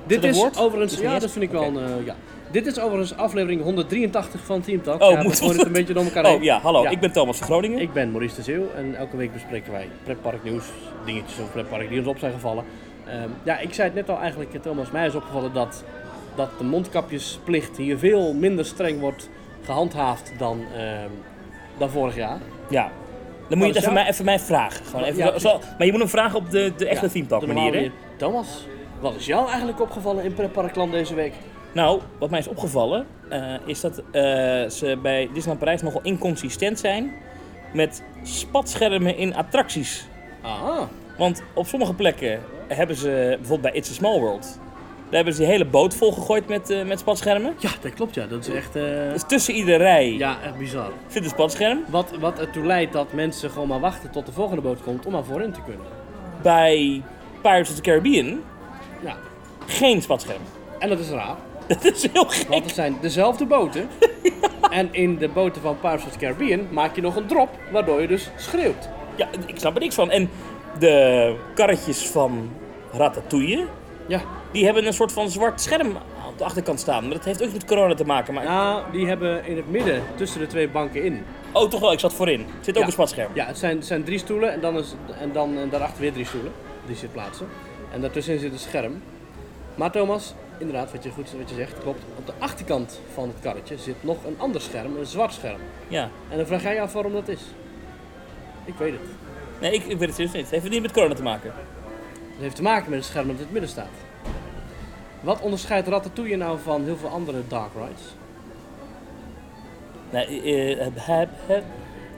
Speaker 1: Dit is
Speaker 2: woord?
Speaker 1: overigens, ja, dat vind ik wel een, ja. Dit is overigens aflevering 183 van Team Talk.
Speaker 2: Oh,
Speaker 1: ja,
Speaker 2: moet-
Speaker 1: het een beetje door elkaar heen.
Speaker 2: Oh ja, hallo,
Speaker 1: Ja.
Speaker 2: ik ben Thomas van Groningen.
Speaker 1: Ik ben Maurice de Zeeuw en elke week bespreken wij pretparknieuws, dingetjes over pretpark die ons op zijn gevallen. Ehm, ja, ik zei het net al eigenlijk, eh, Thomas, mij is opgevallen dat, dat de mondkapjesplicht hier veel minder streng wordt gehandhaafd dan, ehm, dan vorig jaar.
Speaker 2: Ja. Dan moet je het even, mij, even mij vragen. Gewoon even
Speaker 1: Ja,
Speaker 2: zo, zo- maar je moet hem vragen op de, de echte
Speaker 1: Ja,
Speaker 2: manier. Hè?
Speaker 1: Thomas, wat is jou eigenlijk opgevallen in pretparkland deze week?
Speaker 2: Nou, wat mij is opgevallen, eh, is dat eh, ze bij Disneyland Parijs nogal inconsistent zijn met spatschermen in attracties.
Speaker 1: Ah,
Speaker 2: Want op sommige plekken hebben ze, bijvoorbeeld bij It's a Small World, daar hebben ze die hele boot volgegooid met, eh, met spatschermen.
Speaker 1: ja, dat klopt ja. Dat is echt, eh,
Speaker 2: Dus tussen iedere rij
Speaker 1: ja, echt bizar.
Speaker 2: zit een spatscherm.
Speaker 1: Wat, wat ertoe leidt dat mensen gewoon maar wachten tot de volgende boot komt om maar voorin te kunnen.
Speaker 2: Bij Pirates of the Caribbean
Speaker 1: Ja,
Speaker 2: geen spatscherm.
Speaker 1: en dat is raar.
Speaker 2: Dat is heel gek.
Speaker 1: Want het zijn dezelfde boten. En in de boten van Pirates of the Caribbean maak je nog een drop, waardoor je dus schreeuwt.
Speaker 2: Ja, ik snap er niks van. En de karretjes van Ratatouille,
Speaker 1: Ja,
Speaker 2: die hebben een soort van zwart scherm op de achterkant staan. Maar dat heeft ook iets met corona te maken. Maar...
Speaker 1: nou, die hebben in het midden tussen de twee banken in.
Speaker 2: Oh, toch wel, ik zat voorin. Zit ook
Speaker 1: Ja.
Speaker 2: een spatscherm.
Speaker 1: Ja, het zijn, het zijn drie stoelen en dan, is, en dan eh, daarachter weer drie stoelen. Die zit plaatsen. En daartussenin zit een scherm. Maar Thomas, inderdaad, wat je goed wat je zegt, klopt. Op de achterkant van het karretje zit nog een ander scherm, een zwart scherm.
Speaker 2: Ja.
Speaker 1: En dan vraag jij je af waarom dat is. Ik weet het.
Speaker 2: Nee, ik, ik weet het serieus niet. Het heeft niet met corona te maken.
Speaker 1: Het heeft te maken met het scherm dat in het midden staat. Wat onderscheidt Ratatouille nou van heel veel andere dark rides?
Speaker 2: Nee, eh, heb, heb, heb.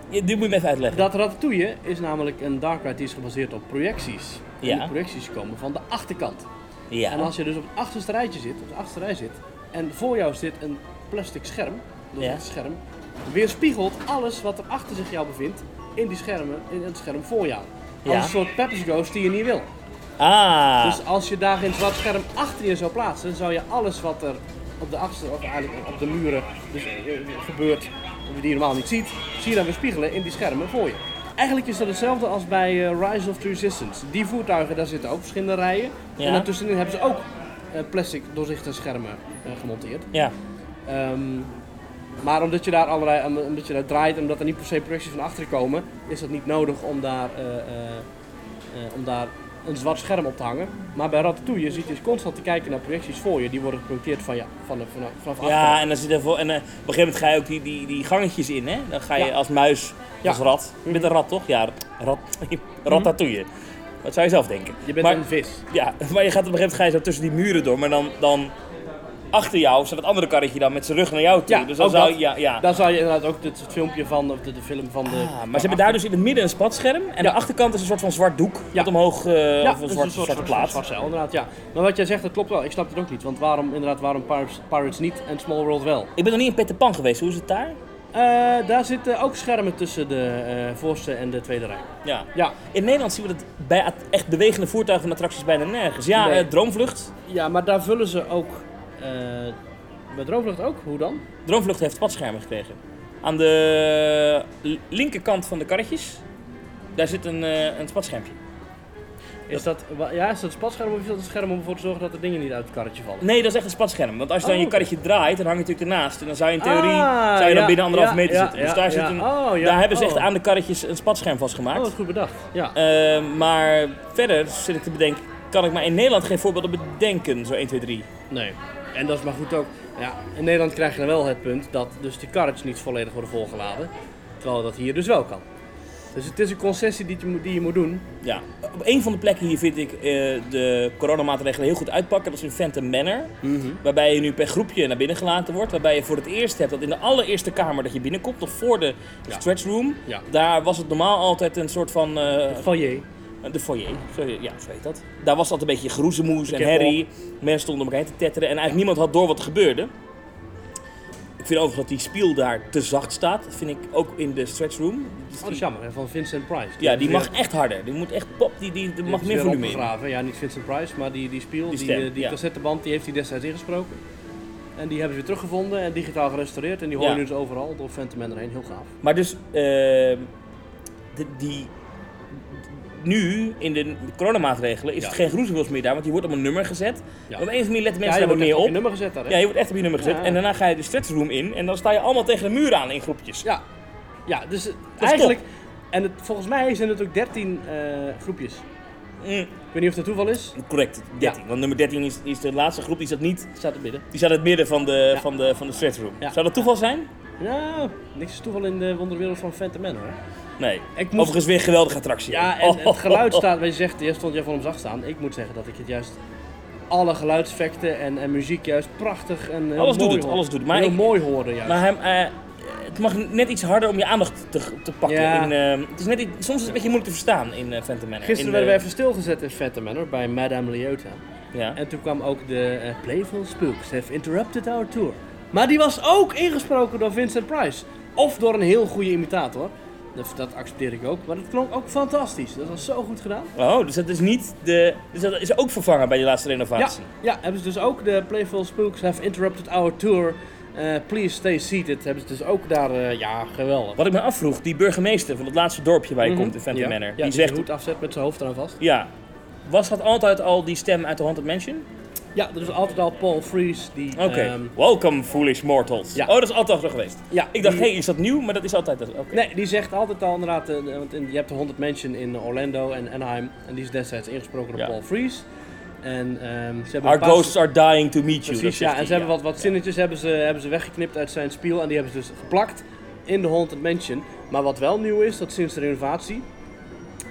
Speaker 2: Ja, die moet je me even uitleggen.
Speaker 1: Dat Ratatouille is namelijk een dark ride die is gebaseerd op projecties. En
Speaker 2: Ja.
Speaker 1: die projecties komen van de achterkant.
Speaker 2: Ja.
Speaker 1: En als je dus op het achterste rijtje zit, op de achterste rij zit, en voor jou zit een plastic scherm, dat is
Speaker 2: Ja.
Speaker 1: het scherm, weerspiegelt alles wat er achter zich jou bevindt in die schermen, in het scherm voor jou. Als
Speaker 2: Ja.
Speaker 1: een soort Pepper's Ghost die je niet wil.
Speaker 2: Ah.
Speaker 1: Dus als je daar een zwart scherm achter je zou plaatsen, dan zou je alles wat er op de achterste, of eigenlijk op de muren dus, eh, gebeurt, die je normaal niet ziet, zie je dan weer spiegelen in die schermen voor je. Eigenlijk is dat hetzelfde als bij eh, Rise of the Resistance. Die voertuigen, daar zitten ook verschillende rijen.
Speaker 2: Ja.
Speaker 1: En daartussenin hebben ze ook eh, plastic doorzichtige schermen gemonteerd.
Speaker 2: Ja.
Speaker 1: Ehm, maar omdat je daar allerlei, om- omdat je daar draait en omdat er niet per se projecties van achteren komen, is het niet nodig om daar, eh, eh, eh, om daar een zwart scherm op te hangen. Maar bij Ratatouille zit je dus constant te kijken naar projecties voor je. Die worden geprojecteerd van, ja, van, de- vanaf, vanaf achteren.
Speaker 2: Ja, en, dan zit er voor, en eh, op een gegeven moment ga je ook die, die, die gangetjes in, hè? Dan ga je
Speaker 1: Ja.
Speaker 2: als muis,
Speaker 1: Ja.
Speaker 2: als rat. Je bent een rat, toch? Ja, rat, ratatouille. Wat zou je zelf denken?
Speaker 1: Je bent
Speaker 2: maar,
Speaker 1: een vis.
Speaker 2: Ja, maar je gaat op een gegeven moment ga je zo tussen die muren door, maar dan, dan achter jou staat het andere karretje dan met zijn rug naar jou toe.
Speaker 1: Ja,
Speaker 2: dus dan zou
Speaker 1: dat.
Speaker 2: ja, ja.
Speaker 1: Daar zou je inderdaad ook het, filmpje van, of de, de film van de...
Speaker 2: Ah, maar ze hebben daar dus in het midden een spatscherm en de achterkant is een soort van zwart doek
Speaker 1: Ja.
Speaker 2: wat omhoog, eh
Speaker 1: Ja,
Speaker 2: of een
Speaker 1: dus
Speaker 2: zwart,
Speaker 1: een soort,
Speaker 2: zwarte
Speaker 1: soort,
Speaker 2: plaat.
Speaker 1: zwart zeil, inderdaad, ja. Maar wat jij zegt, dat klopt wel. Ik snap het ook niet. Want waarom, inderdaad, waarom Pirates, Pirates niet en Small World wel?
Speaker 2: Ik ben nog niet in Peter Pan geweest, hoe is het daar?
Speaker 1: Eh, daar zitten ook schermen tussen de eh, voorste en de tweede rij.
Speaker 2: Ja.
Speaker 1: Ja,
Speaker 2: In Nederland zien we dat bij echt bewegende voertuigen en attracties bijna nergens. Ja,
Speaker 1: Nee.
Speaker 2: Droomvlucht.
Speaker 1: ja maar daar vullen ze ook... eh bij Droomvlucht ook? Hoe dan?
Speaker 2: Droomvlucht heeft spatschermen gekregen. Aan de linkerkant van de karretjes, daar zit een, eh een spatschermpje.
Speaker 1: Is dat, ja, is dat een spatscherm of is dat een scherm om ervoor te zorgen dat de dingen niet uit het karretje vallen?
Speaker 2: Nee, dat is echt een spatscherm. Want als je dan
Speaker 1: Oh,
Speaker 2: je
Speaker 1: oké.
Speaker 2: karretje draait, dan hang je natuurlijk ernaast. En dan zou je in theorie
Speaker 1: Ah,
Speaker 2: zou je dan
Speaker 1: ja,
Speaker 2: binnen anderhalf
Speaker 1: ja,
Speaker 2: meter
Speaker 1: ja,
Speaker 2: zitten. Dus daar, zit een,
Speaker 1: Oh,
Speaker 2: daar hebben ze echt
Speaker 1: Oh.
Speaker 2: aan de karretjes een spatscherm vastgemaakt.
Speaker 1: Oh, wat goed bedacht. Ja.
Speaker 2: Eh, maar verder zit ik te bedenken, kan ik maar in Nederland geen voorbeelden bedenken, zo 1, 2, 3.
Speaker 1: Nee. En dat is maar goed ook. Ja, in Nederland krijg je dan wel het punt dat dus die karretjes niet volledig worden volgeladen. Terwijl dat hier dus wel kan. Dus het is een concessie die je moet, die je moet doen.
Speaker 2: Ja, op een van de plekken hier vind ik eh, de coronamaatregelen heel goed uitpakken. Dat is in Phantom Manor. Waarbij je nu per groepje naar binnen gelaten wordt. Waarbij je voor het eerst hebt dat in de allereerste kamer dat je binnenkomt, nog voor de
Speaker 1: Ja.
Speaker 2: stretch room.
Speaker 1: Ja.
Speaker 2: Daar was het normaal altijd een soort van. eh,
Speaker 1: Foyer.
Speaker 2: De foyer, zo, ja, zo heet dat. Daar was altijd een beetje geroezemoes en herrie. Mensen stonden om elkaar heen te tetteren en eigenlijk niemand had door wat er gebeurde. Ik vind overigens dat die spiel daar te zacht staat. Dat vind ik ook in de stretch room. Dus
Speaker 1: Oh, dat is jammer, van Vincent Price.
Speaker 2: ja, die mag echt harder. Die moet echt pop, die, die, die mag meer volume in.
Speaker 1: Ja, niet Vincent Price, maar die, die spiel,
Speaker 2: Die
Speaker 1: die,
Speaker 2: stem,
Speaker 1: eh, die
Speaker 2: ja.
Speaker 1: cassetteband, die heeft hij destijds ingesproken. En die hebben ze weer teruggevonden en digitaal gerestaureerd. En die hoor je
Speaker 2: Ja.
Speaker 1: nu dus overal door Phantom Man erheen. Heel gaaf.
Speaker 2: Maar dus, ehm, de- die, nu in de coronamaatregelen is het geen groezewils meer daar, want die wordt op een nummer gezet. Op een of andere manier letten
Speaker 1: Ja,
Speaker 2: mensen
Speaker 1: je
Speaker 2: daar wat
Speaker 1: wordt
Speaker 2: meer
Speaker 1: echt op
Speaker 2: op.
Speaker 1: je nummer gezet daar, hè?
Speaker 2: Ja, je wordt echt op je nummer gezet. En daarna ga je de stretchroom in en dan sta je allemaal tegen de muur aan in groepjes.
Speaker 1: Ja, ja dus eh,
Speaker 2: is
Speaker 1: eigenlijk... En het, volgens mij zijn het ook 13 eh, groepjes.
Speaker 2: Mm,
Speaker 1: Ik weet niet of dat toeval is.
Speaker 2: correct, 13. Want nummer 13 is, is de laatste groep, die zat niet.
Speaker 1: Staat er midden.
Speaker 2: Die staat in het midden van de,
Speaker 1: Ja.
Speaker 2: van de, van de stretchroom.
Speaker 1: Ja.
Speaker 2: Zou dat toeval zijn?
Speaker 1: Nou, niks is toeval in de wonderwereld van Phantom Man hoor.
Speaker 2: Nee.
Speaker 1: Ik moest-
Speaker 2: Overigens weer een geweldige attractie.
Speaker 1: Ja, en het geluid staat, wat je zegt, jij stond jij van hem zag staan. Ik moet zeggen dat ik het juist, alle geluidseffecten en, en muziek juist prachtig en heel
Speaker 2: Alles doet
Speaker 1: mooi
Speaker 2: het,
Speaker 1: hoor.
Speaker 2: alles doet het. Maar
Speaker 1: heel
Speaker 2: ik-
Speaker 1: mooi horen juist.
Speaker 2: Maar hij, eh, het mag net iets harder om je aandacht te, te pakken.
Speaker 1: Ja.
Speaker 2: In, eh, het is net iets, soms is het een beetje moeilijk te verstaan in eh Phantom Manor.
Speaker 1: Gisteren
Speaker 2: in,
Speaker 1: werden we even stilgezet in Phantom Man hoor, bij Madame Leota.
Speaker 2: Ja.
Speaker 1: En toen kwam ook de Playful Spooks have interrupted our tour. Maar die was ook ingesproken door Vincent Price. Of door een heel goede imitator. Dat, dat accepteer ik ook. Maar dat klonk ook fantastisch. Dat was zo goed gedaan.
Speaker 2: Oh, dus dat is niet de. Dus dat is ook vervangen bij die laatste
Speaker 1: Ja,
Speaker 2: renovatie.
Speaker 1: ja, hebben ze dus ook de Playful Spooks have interrupted our tour. Eh, please stay seated. Hebben ze dus ook daar, eh, ja, geweldig.
Speaker 2: Wat ik me afvroeg, die burgemeester van het laatste dorpje waar je komt in Phantom
Speaker 1: ja.
Speaker 2: Manor,
Speaker 1: Ja,
Speaker 2: die
Speaker 1: die
Speaker 2: zegt.
Speaker 1: hoed afzet met zijn hoofd eraan vast.
Speaker 2: Ja. Was dat altijd al die stem uit de Haunted Mansion?
Speaker 1: Ja, er is altijd al Paul Frees die...
Speaker 2: Oké.
Speaker 1: ehm,
Speaker 2: Welcome, foolish mortals.
Speaker 1: Ja.
Speaker 2: Oh, dat is altijd al zo geweest.
Speaker 1: ja,
Speaker 2: Ik dacht, hé, hey, is dat nieuw? Maar dat is altijd.
Speaker 1: Nee, die zegt altijd al inderdaad, eh, want in, je hebt de Haunted Mansion in Orlando en Anaheim. En die is destijds ingesproken door
Speaker 2: Ja.
Speaker 1: Paul Frees. En ehm, ze hebben
Speaker 2: Our ghosts are dying to meet you.
Speaker 1: Precies, ja. En ze hebben wat, wat zinnetjes hebben ze, hebben ze weggeknipt uit zijn spiel. En die hebben ze dus geplakt in de Haunted Mansion. Maar wat wel nieuw is, dat sinds de renovatie...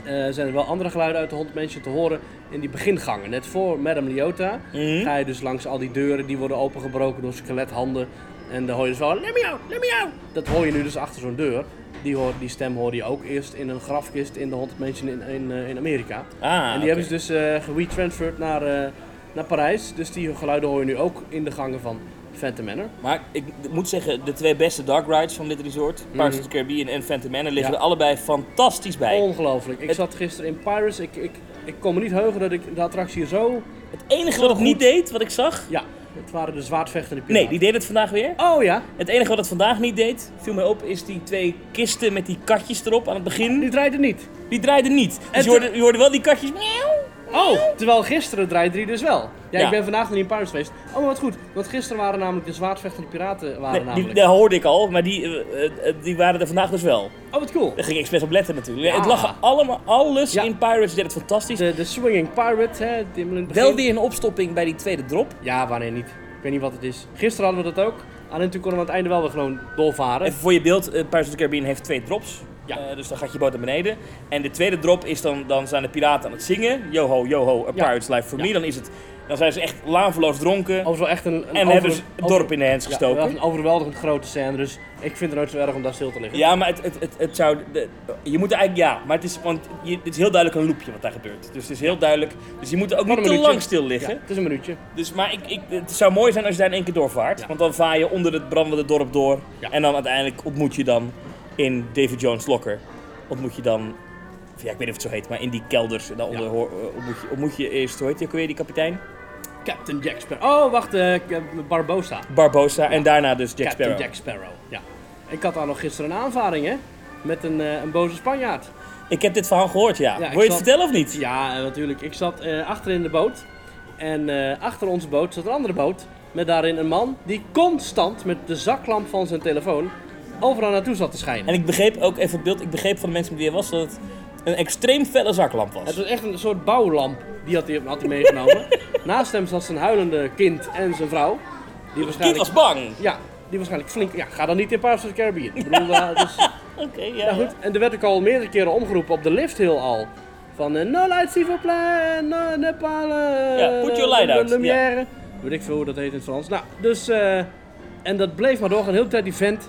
Speaker 1: eh, zijn er wel andere geluiden uit de Haunted Mansion te horen in die begingangen. Net voor Madame Leota
Speaker 2: Mhm.
Speaker 1: ga je dus langs al die deuren die worden opengebroken door skelethanden. En dan hoor je dus wel, let me out, let me out. Dat hoor je nu dus achter zo'n deur. Die, hoor, die stem hoorde je ook eerst in een grafkist in de Haunted Mansion in, in, eh, in Amerika.
Speaker 2: Ah,
Speaker 1: en die hebben ze dus eh geretransferred naar, eh, naar Parijs. Dus die geluiden hoor je nu ook in de gangen van Phantom Manor.
Speaker 2: Maar ik moet zeggen, de twee beste dark rides van dit resort, Pirates of the Caribbean en Phantom Manor, liggen
Speaker 1: Ja.
Speaker 2: er allebei fantastisch bij.
Speaker 1: Ongelooflijk. Ik
Speaker 2: Het-
Speaker 1: zat gisteren in Pirates. Ik, ik, ik kon me niet heugen dat ik de attractie zo...
Speaker 2: Het enige wat het niet deed, wat ik zag...
Speaker 1: Ja, het waren de zwaardvechtende
Speaker 2: Nee,
Speaker 1: piraten.
Speaker 2: die deed het vandaag weer.
Speaker 1: Oh ja,
Speaker 2: Het enige wat het vandaag niet deed, viel mij op, is die twee kisten met die katjes erop aan het begin.
Speaker 1: die draaide niet.
Speaker 2: Die draaiden niet.
Speaker 1: En
Speaker 2: Dus je hoorde, je hoorde wel die katjes miauw,
Speaker 1: Oh, terwijl gisteren draaide die dus wel. Ja,
Speaker 2: Ja.
Speaker 1: ik ben vandaag nog niet in Pirates geweest. Oh, maar wat goed. Want gisteren waren namelijk de zwaardvechtende piraten waren
Speaker 2: Nee, die,
Speaker 1: namelijk.
Speaker 2: dat hoorde ik al, maar die, eh, eh, die waren er vandaag dus wel.
Speaker 1: Oh, wat cool.
Speaker 2: Daar ging ik expres op letten natuurlijk.
Speaker 1: Ja.
Speaker 2: Het lag allemaal, alles
Speaker 1: Ja.
Speaker 2: in Pirates deed het fantastisch.
Speaker 1: De, de Swinging Pirate, hè. Die in het begin.
Speaker 2: Wel weer een opstopping bij die tweede drop.
Speaker 1: Ja, wanneer niet. Ik weet niet wat het is. Gisteren hadden we dat ook. Alleen toen konden we aan het einde wel weer gewoon doorvaren.
Speaker 2: Even voor je beeld, eh, Pirates of the Caribbean heeft twee drops.
Speaker 1: Ja.
Speaker 2: Eh, dus dan gaat je boot naar beneden. En de tweede drop is dan, dan zijn de piraten aan het zingen. Yo ho, yo ho, a pirate's life for me. Dan, is het, dan zijn ze echt laanverloos dronken.
Speaker 1: Overigens wel echt een, een
Speaker 2: en
Speaker 1: over-
Speaker 2: hebben ze het dorp in de hands
Speaker 1: Ja,
Speaker 2: gestoken.
Speaker 1: wel een overweldigend grote scène. Dus ik vind het nooit zo erg om daar stil te liggen.
Speaker 2: Ja, maar het, het, het, het zou. De, je moet eigenlijk. Ja, maar het is, want je, het is heel duidelijk een loopje wat daar gebeurt. Dus het is heel duidelijk. Dus je moet er ook niet te lang stil liggen.
Speaker 1: Ja, het is een minuutje.
Speaker 2: Dus, maar ik, ik, het zou mooi zijn als je daar in één keer doorvaart.
Speaker 1: Ja.
Speaker 2: Want dan vaar je onder het brandende dorp door. En dan uiteindelijk ontmoet je dan in David Jones Locker. Ontmoet je dan. of Ja, ik weet niet of het zo heet, maar in die kelders. Daaronder
Speaker 1: Ja.
Speaker 2: hoor- eh, ontmoet, je, ontmoet je eerst, hoe heet die ook weer, die kapitein?
Speaker 1: Captain Jack Sparrow. Oh, wacht. eh, Barbosa.
Speaker 2: Barbosa. En daarna dus Jack
Speaker 1: Captain
Speaker 2: Sparrow.
Speaker 1: Jack Sparrow. Ja. Ik had daar nog gisteren een aanvaring, hè. Met een, eh, een boze Spanjaard.
Speaker 2: Ik heb dit verhaal gehoord, ja.
Speaker 1: Ja,
Speaker 2: Wil je het vertellen of niet?
Speaker 1: Ja, natuurlijk. Ik zat achter in de boot. En achter onze boot zat een andere boot. Met daarin een man die constant met de zaklamp van zijn telefoon overal naartoe zat te schijnen.
Speaker 2: En ik begreep ook even het beeld, ik begreep van de mensen met wie hij was dat het een extreem felle zaklamp was.
Speaker 1: Het was echt een soort bouwlamp. Die had hij, had hij meegenomen. Naast hem zat zijn huilende kind en zijn vrouw. Die
Speaker 2: kind was bang.
Speaker 1: Ja, die waarschijnlijk flink... Ja, ga dan niet in Pirates of the Caribbean. Ik bedoel, daar- dus,
Speaker 2: Oké, ja.
Speaker 1: ja, goed. En er werd ook al meerdere keren omgeroepen op de lift heel al. Van eh, no light, s'il vous plaît, no, ne pas le-
Speaker 2: Ja, put your light
Speaker 1: le-
Speaker 2: out,
Speaker 1: Lumière. Weet ik veel hoe dat heet in het Frans. Nou, dus... eh, en dat bleef maar doorgaan, de hele tijd die vent.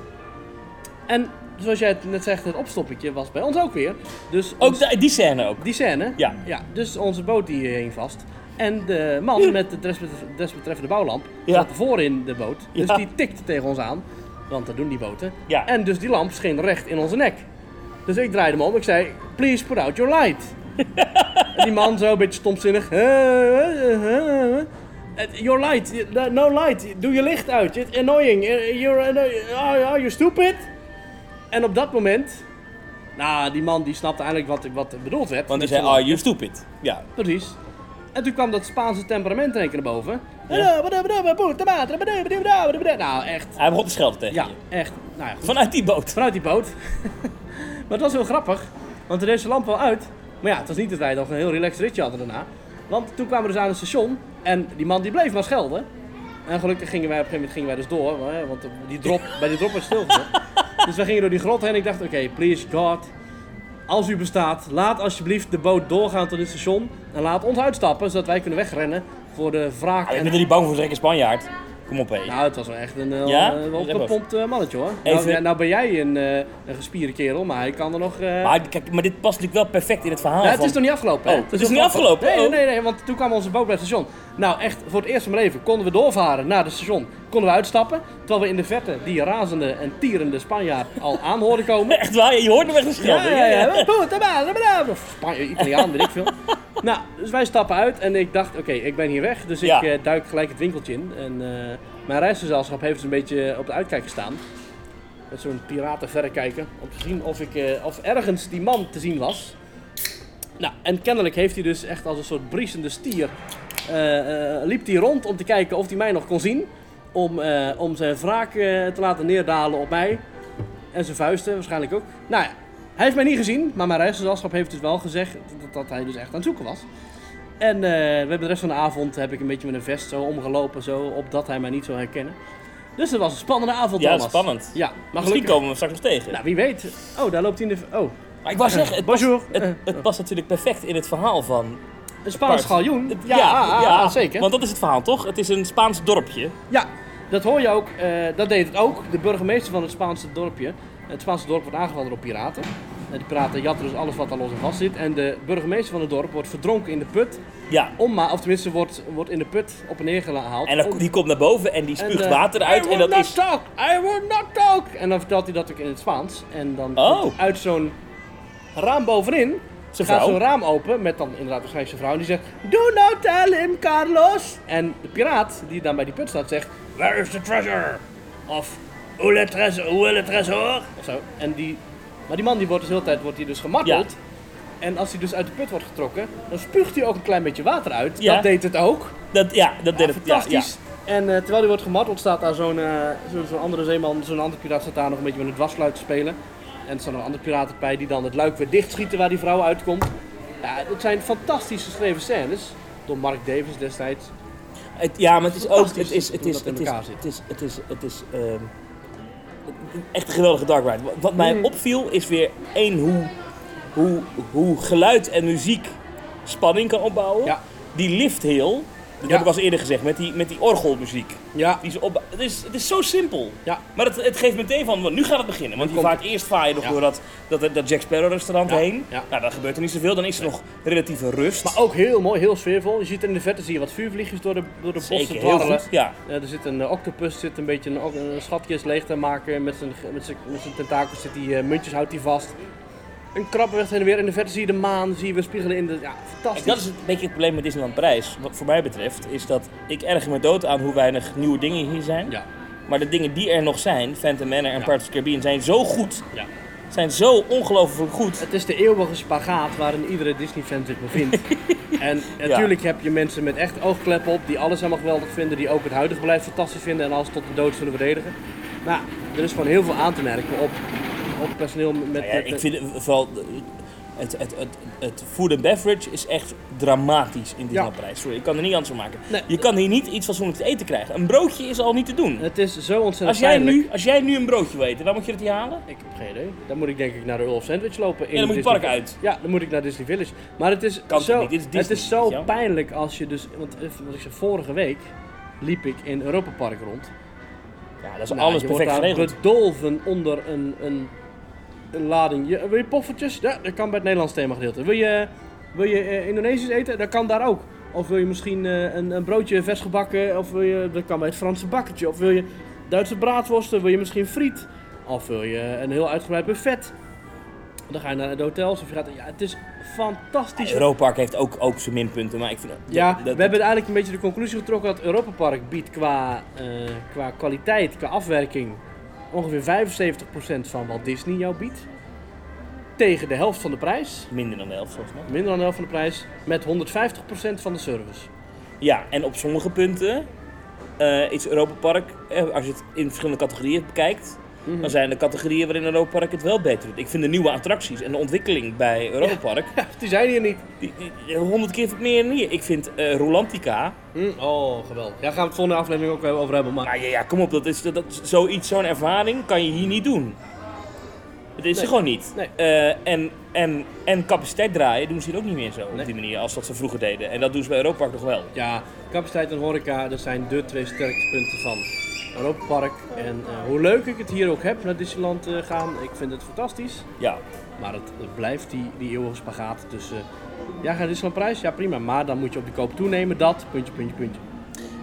Speaker 1: En zoals jij het net zegt, het opstoppetje was bij ons ook weer. Dus
Speaker 2: Ook
Speaker 1: ons-
Speaker 2: die scène ook.
Speaker 1: die scène.
Speaker 2: Ja.
Speaker 1: ja. Dus onze boot die hing vast. En de man met de desbetreffende, bouwlamp
Speaker 2: Ja.
Speaker 1: zat voor in de boot. Dus
Speaker 2: Ja.
Speaker 1: die tikte tegen ons aan. Want dat doen die boten.
Speaker 2: Ja.
Speaker 1: En dus die lamp scheen recht in onze nek. Dus ik draaide hem om. Ik zei, please put out your light. en die man zo een beetje stomzinnig. Your light, no light, doe je licht uit. It's annoying. You're, are you stupid? En op dat moment, nou, die man die snapte eigenlijk wat, wat er bedoeld werd.
Speaker 2: Want hij zei, are you stupid? Ja.
Speaker 1: Precies. En toen kwam dat Spaanse temperament in één keer naar boven. Nou, echt.
Speaker 2: Hij begon te schelden tegen
Speaker 1: Ja,
Speaker 2: je.
Speaker 1: echt. Nou ja.
Speaker 2: Vanuit die boot.
Speaker 1: Vanuit die boot. maar het was heel grappig, want er deed zijn lamp wel uit. Maar ja, het was niet dat wij nog een heel relaxed ritje hadden daarna. Want toen kwamen we dus aan het station en die man die bleef maar schelden. En gelukkig gingen wij op een gegeven moment gingen wij dus door, want die drop, bij die drop was stilgezet. dus wij gingen door die grot heen en ik dacht, oké, please God, als u bestaat, laat alsjeblieft de boot doorgaan tot het station. En laat ons uitstappen, zodat wij kunnen wegrennen voor de wraak.
Speaker 2: Ik
Speaker 1: en...
Speaker 2: ben er niet bang voor, zeg een Spanjaard. Kom op, hé.
Speaker 1: Nou, het was wel echt een, eh,
Speaker 2: Ja?
Speaker 1: eh,
Speaker 2: Zeg
Speaker 1: opgepompt eh, mannetje hoor.
Speaker 2: Even-
Speaker 1: Nou, ja, nou ben jij een, eh, een gespierde kerel, maar hij kan er nog...
Speaker 2: Maar, kijk, maar dit past natuurlijk wel perfect in het verhaal
Speaker 1: ja, het is nog niet afgelopen.
Speaker 2: Oh, het is niet afgelopen?
Speaker 1: Nee,
Speaker 2: Oh.
Speaker 1: nee, nee, want toen kwam onze boot bij het station. Nou, echt, voor het eerst van mijn leven konden we doorvaren naar het station. Konden we uitstappen, terwijl we in de verte die razende en tierende Spanjaard al aan hoorden komen.
Speaker 2: Echt waar, je hoort hem echt schelden.
Speaker 1: Ja, ja, ja. Madre, Of Spanje, Italiaan, weet ik veel. Nou, dus wij stappen uit en ik dacht, oké, ik ben hier weg. Dus ik
Speaker 2: Ja.
Speaker 1: eh, duik gelijk het winkeltje in. En eh, mijn reisgezelschap heeft dus een beetje op de uitkijk gestaan. Met zo'n piratenverrekijker. Om te zien of, ik, eh, of ergens die man te zien was. Nou, en kennelijk heeft hij dus echt als een soort briesende stier... liep hij rond om te kijken of hij mij nog kon zien. Om, eh, om zijn wraak eh, te laten neerdalen op mij. En zijn vuisten waarschijnlijk ook. Nou ja, hij heeft mij niet gezien, maar mijn reisgezelschap heeft dus wel gezegd dat, dat hij dus echt aan het zoeken was. En eh, we hebben de rest van de avond heb ik een beetje met een vest zo omgelopen, zo, opdat hij mij niet zou herkennen. Dus het was een spannende avond,
Speaker 2: Ja,
Speaker 1: Thomas.
Speaker 2: spannend.
Speaker 1: Ja, maar
Speaker 2: Misschien
Speaker 1: gelukkig...
Speaker 2: komen we straks nog tegen.
Speaker 1: Nou, wie weet. Oh, daar loopt hij in de... Oh,
Speaker 2: maar ik wou zeggen, het past,
Speaker 1: Bonjour.
Speaker 2: het,
Speaker 1: Eh,
Speaker 2: het past natuurlijk perfect in het verhaal van...
Speaker 1: een Spaans galjoen. Ja, ja, ja, zeker.
Speaker 2: Want dat is het verhaal, toch? Het is een Spaans dorpje.
Speaker 1: Ja, dat hoor je ook. eh, dat deed het ook. De burgemeester van het Spaanse dorpje. Het Spaanse dorp wordt aangevallen door piraten. En die piraten jatten dus alles wat daar los en vast zit. En de burgemeester van het dorp wordt verdronken in de put.
Speaker 2: Ja.
Speaker 1: Om maar, of tenminste wordt, wordt in de put op en neer gehaald.
Speaker 2: En dan, die komt naar boven en die
Speaker 1: en,
Speaker 2: spuugt
Speaker 1: eh,
Speaker 2: water uit.
Speaker 1: I
Speaker 2: En
Speaker 1: will
Speaker 2: dat
Speaker 1: not
Speaker 2: is...
Speaker 1: talk! I will not talk! En dan vertelt hij dat ook in het Spaans. En dan
Speaker 2: Oh.
Speaker 1: uit zo'n raam bovenin
Speaker 2: Zijn
Speaker 1: gaat zo'n raam open met dan inderdaad waarschijnlijk zijn vrouw. En die zegt, do not tell him, Carlos. En de piraat die dan bij die put staat zegt, where is the treasure? Of, où le est le? Of zo. En die, maar die man die wordt dus de hele tijd wordt dus gemarteld. En als hij dus uit de put wordt getrokken, dan spuugt hij ook een klein beetje water uit.
Speaker 2: Ja.
Speaker 1: Dat deed het ook.
Speaker 2: Dat, ja, dat deed het. Ja, ja.
Speaker 1: Fantastisch. En eh, terwijl hij wordt gemarteld staat daar zo'n zo- zo'n andere zeeman, zo'n andere piraat staat daar nog een beetje met het dwarsluit te spelen. En er staan nog andere piraten bij die dan het luik weer dichtschieten waar die vrouw uitkomt. Ja, het zijn fantastisch geschreven scènes. Door Mark Davis destijds.
Speaker 2: Het, ja, maar het is ook. Het is, het is, het is, het is, het is, het is ehm, echt een geweldige dark ride. Wat- Wat mij
Speaker 1: Mm.
Speaker 2: opviel is weer één hoe, hoe, hoe geluid en muziek spanning kan opbouwen.
Speaker 1: Ja.
Speaker 2: Die lift heel. Dat heb ik al eens eerder gezegd met die, met die orgelmuziek.
Speaker 1: Ja,
Speaker 2: Die ze opbou- het, is, het is zo simpel.
Speaker 1: ja.
Speaker 2: Maar het, het geeft meteen van, want nu gaat het beginnen. Want je vaart eerst vaar je nog door dat, dat, dat Jack Sparrow restaurant heen.
Speaker 1: ja.
Speaker 2: Nou, dan gebeurt er niet zoveel. Dan is er nog relatieve rust.
Speaker 1: Maar ook heel mooi, heel sfeervol. Je ziet in de verte zie je wat vuurvliegjes door de, door de bossen dwarrelen.
Speaker 2: Ja.
Speaker 1: Eh, er zit een eh, octopus, zit een beetje een, een schatjes leeg te maken. Met zijn, met zijn, met zijn tentakels zit die eh, muntjes houdt hij vast. Een krab weg heen en weer. In de verte zie je de maan, zie je weer spiegelen in de... Ja, fantastisch.
Speaker 2: Dat is een beetje het probleem met Disneyland Parijs, wat voor mij betreft, is dat ik erg me dood aan hoe weinig nieuwe dingen hier zijn.
Speaker 1: Ja,
Speaker 2: Maar de dingen die er nog zijn, Phantom Manor en
Speaker 1: Ja.
Speaker 2: Pirates of the Caribbean, zijn zo goed.
Speaker 1: ja.
Speaker 2: Zijn zo ongelooflijk goed.
Speaker 1: Het is de eeuwige spagaat waarin iedere Disney-fan zich bevindt. en natuurlijk heb je mensen met echt oogkleppen op die alles helemaal geweldig vinden, die ook het huidige beleid fantastisch vinden en alles tot de dood zullen verdedigen. Maar er is gewoon heel veel aan te merken op, op personeel met...
Speaker 2: Nou ja,
Speaker 1: met-
Speaker 2: ik vind het vooral het, het, het, het food and beverage is echt dramatisch in Disneyland
Speaker 1: Ja.
Speaker 2: Parijs. Sorry, ik kan er niet anders van maken.
Speaker 1: Nee.
Speaker 2: Je kan hier niet iets fatsoenlijks te eten krijgen. Een broodje is al niet te doen.
Speaker 1: Het is zo ontzettend
Speaker 2: Als jij,
Speaker 1: pijnlijk.
Speaker 2: nu, als jij nu een broodje wil eten, waar moet je dat hier halen?
Speaker 1: Ik heb geen idee. Dan moet ik denk ik naar de of Sandwich lopen. In
Speaker 2: Ja, dan moet je het park uit.
Speaker 1: Ja, dan moet ik naar Disney Village. Maar het is
Speaker 2: Kan
Speaker 1: zo,
Speaker 2: toch niet? Is Disney,
Speaker 1: het is zo pijnlijk als je dus... Want eh, wat ik zei, vorige week liep ik in Europa Park rond.
Speaker 2: Ja, dat is
Speaker 1: Nou,
Speaker 2: alles perfect geregeld.
Speaker 1: bedolven onder een, een, een lading. Je, wil je poffertjes? Ja, dat kan bij het Nederlands themagedeelte. Wil je, wil je eh, Indonesisch eten? Dat kan daar ook. Of wil je misschien eh, een, een broodje vers gebakken? Of wil je, dat kan bij het Franse bakkertje. Of wil je Duitse braadworsten? Wil je misschien friet? Of wil je een heel uitgebreid buffet? Dan ga je naar de hotels. Of je gaat, ja, het is fantastisch.
Speaker 2: Europa Park heeft ook, ook zijn minpunten, maar ik vind... dat-
Speaker 1: Ja,
Speaker 2: dat-
Speaker 1: we hebben eigenlijk een beetje de conclusie getrokken dat Europa Park biedt qua, eh, qua kwaliteit, qua afwerking, ongeveer 75% van wat Disney jou biedt. Tegen de helft van de prijs,
Speaker 2: Minder dan de helft, volgens mij.
Speaker 1: minder dan de helft van de prijs, met 150% van de service.
Speaker 2: Ja, en op sommige punten eh, is Europa Park, eh, als je het in verschillende categorieën bekijkt,
Speaker 1: Mhm.
Speaker 2: dan zijn er categorieën waarin Europa Park het wel beter doet. Ik vind de nieuwe attracties en de ontwikkeling bij Europa Park,
Speaker 1: Ja, die zijn hier niet.
Speaker 2: honderd keer meer hier. Ik vind eh Rolantica,
Speaker 1: Hm, Oh, geweldig. Ja, gaan we het volgende aflevering ook wel over hebben. Maar
Speaker 2: nou ja, ja kom op, dat is, dat, dat- zoiets, zo'n ervaring kan je hier niet doen. Het is
Speaker 1: Nee.
Speaker 2: er gewoon niet.
Speaker 1: Nee.
Speaker 2: Eh, en, en, en capaciteit draaien doen ze hier ook niet meer zo
Speaker 1: Nee.
Speaker 2: op die manier als dat ze vroeger deden. En dat doen ze bij Europa Park nog wel.
Speaker 1: ja, capaciteit en horeca, dat zijn de twee sterkste punten van Europa Park. En eh, hoe leuk ik het hier ook heb naar Disneyland eh, gaan, ik vind het fantastisch.
Speaker 2: Ja.
Speaker 1: Maar het, het blijft die, die eeuwige spagaat tussen... Ja, gaat Disneyland prijs? Ja, prima. Maar dan moet je op die koop toenemen dat, puntje, puntje, puntje.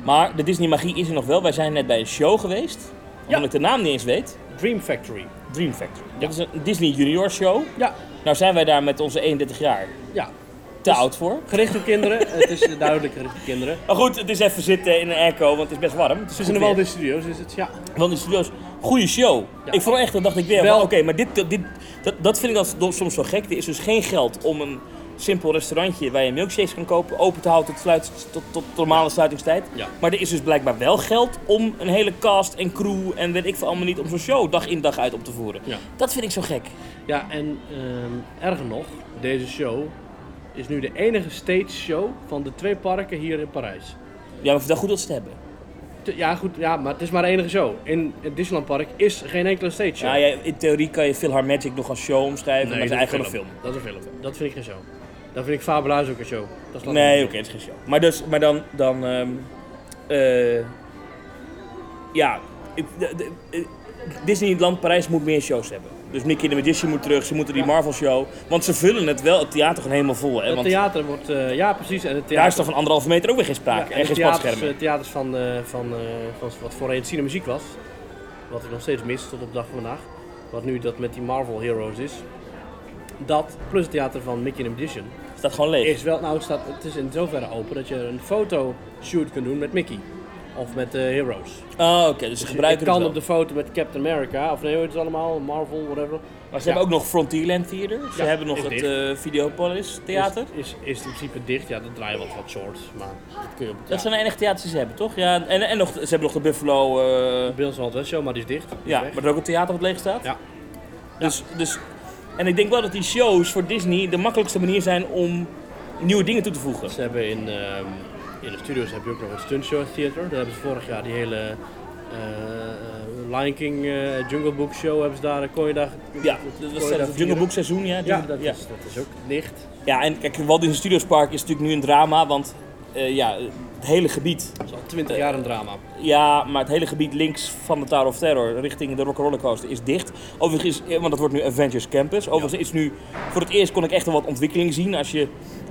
Speaker 2: Maar de Disney magie is er nog wel. Wij zijn net bij een show geweest. Waarvan
Speaker 1: Ja.
Speaker 2: ik de naam niet eens weet.
Speaker 1: Dream Factory.
Speaker 2: Dream Factory. Dat is een Disney Junior show.
Speaker 1: Ja,
Speaker 2: Nou zijn wij daar met onze 31 jaar
Speaker 1: ja.
Speaker 2: te oud voor.
Speaker 1: Gericht op kinderen. het is duidelijk gericht op kinderen.
Speaker 2: Maar goed, het is even zitten in een airco, want het is best warm. Het is
Speaker 1: in de Walt. Disney Studios, is het? Ja.
Speaker 2: Want de studio's, goede show.
Speaker 1: Ja.
Speaker 2: Ik vond echt, dat dacht ik weer, oké, maar dit, dit, dat, dat vind ik dan soms zo gek. Er is dus geen geld om een simpel restaurantje waar je milkshakes kan kopen, open te houden tot, sluit, tot, normale sluitingstijd.
Speaker 1: Ja.
Speaker 2: Maar er is dus blijkbaar wel geld om een hele cast en crew en weet ik veel allemaal niet, om zo'n show dag in dag uit op te voeren.
Speaker 1: Ja.
Speaker 2: Dat vind ik zo gek.
Speaker 1: Ja, en ehm, erger nog, deze show is nu de enige stage show van de twee parken hier in Parijs.
Speaker 2: Ja, maar dat goed dat ze het hebben.
Speaker 1: Ja, goed, ja, maar het is maar de enige show. In het Disneyland Park is geen enkele stage show.
Speaker 2: Ja, ja, in theorie kan je Philharmagic nog als show omschrijven, maar het is eigenlijk een film.
Speaker 1: Dat is een film. Dat vind ik geen show. Dan vind ik Fabelhuis ook een show. Dat is.
Speaker 2: Nee, oké, het is geen show. Maar, dus, maar dan, dan ehm, eh, ja, ik, de, de- eh, Disneyland Parijs moet meer shows hebben. Dus Mickey the Magician moet terug, ze moeten die
Speaker 1: Ja.
Speaker 2: Marvel show, want ze vullen het wel, het theater gewoon helemaal vol. Hè?
Speaker 1: Het
Speaker 2: Want
Speaker 1: theater wordt, eh, ja precies. En het theater,
Speaker 2: daar is toch van anderhalve meter ook weer geen
Speaker 1: ja,
Speaker 2: sprake
Speaker 1: en
Speaker 2: en geen
Speaker 1: theaters, eh, theaters van, eh, van, van wat voorheen Cinemuziek was. Wat ik nog steeds mis tot op de dag van vandaag. Wat nu dat met die Marvel Heroes is. Dat, plus het theater van Mickey the Magician.
Speaker 2: staat gewoon leeg.
Speaker 1: Is wel, nou, het, staat, het is in zoverre open dat je een fotoshoot kunt doen met Mickey. of met de Heroes.
Speaker 2: Oh, oké, dus ze
Speaker 1: Dus je
Speaker 2: gebruiken
Speaker 1: kan
Speaker 2: het
Speaker 1: op
Speaker 2: wel.
Speaker 1: de foto met Captain America, of nee, hoe het allemaal? Marvel, whatever.
Speaker 2: Maar ze
Speaker 1: Ja.
Speaker 2: hebben ook nog Frontierland Theater. Ze
Speaker 1: Ja,
Speaker 2: hebben nog het eh, Videopolis Theater.
Speaker 1: Is, is, is in principe dicht, ja, dat draaien wat wat shorts, maar dat kun je op
Speaker 2: Dat zijn de enige theaters die ze hebben, toch? Ja, en, en nog, ze hebben nog de Buffalo... eh,
Speaker 1: Bills Wild West Show, maar die is dicht. Die
Speaker 2: ja, maar er ook een theater wat leeg staat.
Speaker 1: Ja.
Speaker 2: Dus, dus, en ik denk wel dat die shows voor Disney de makkelijkste manier zijn om nieuwe dingen toe te voegen.
Speaker 1: Ze hebben in, ehm, in de studios heb je ook nog een stunt show theater. Daar hebben ze vorig jaar die hele eh, Lion King eh, Jungle Book show hebben ze daar, kon je daar...
Speaker 2: Ja, dat was het Jungle. Book seizoen, ja.
Speaker 1: Ja, dat,
Speaker 2: ja.
Speaker 1: Is, dat is ook dicht.
Speaker 2: ja, en kijk, Walt Disney Studios Park is natuurlijk nu een drama, want eh, ja, het hele gebied
Speaker 1: Dat is al 20 jaar een drama.
Speaker 2: Ja, maar het hele gebied links van de Tower of Terror richting de Rock'n'Roller Coaster is dicht. Overigens, is, want dat wordt nu Avengers Campus. Overigens is nu, voor het eerst kon ik echt wel wat ontwikkeling zien. Als je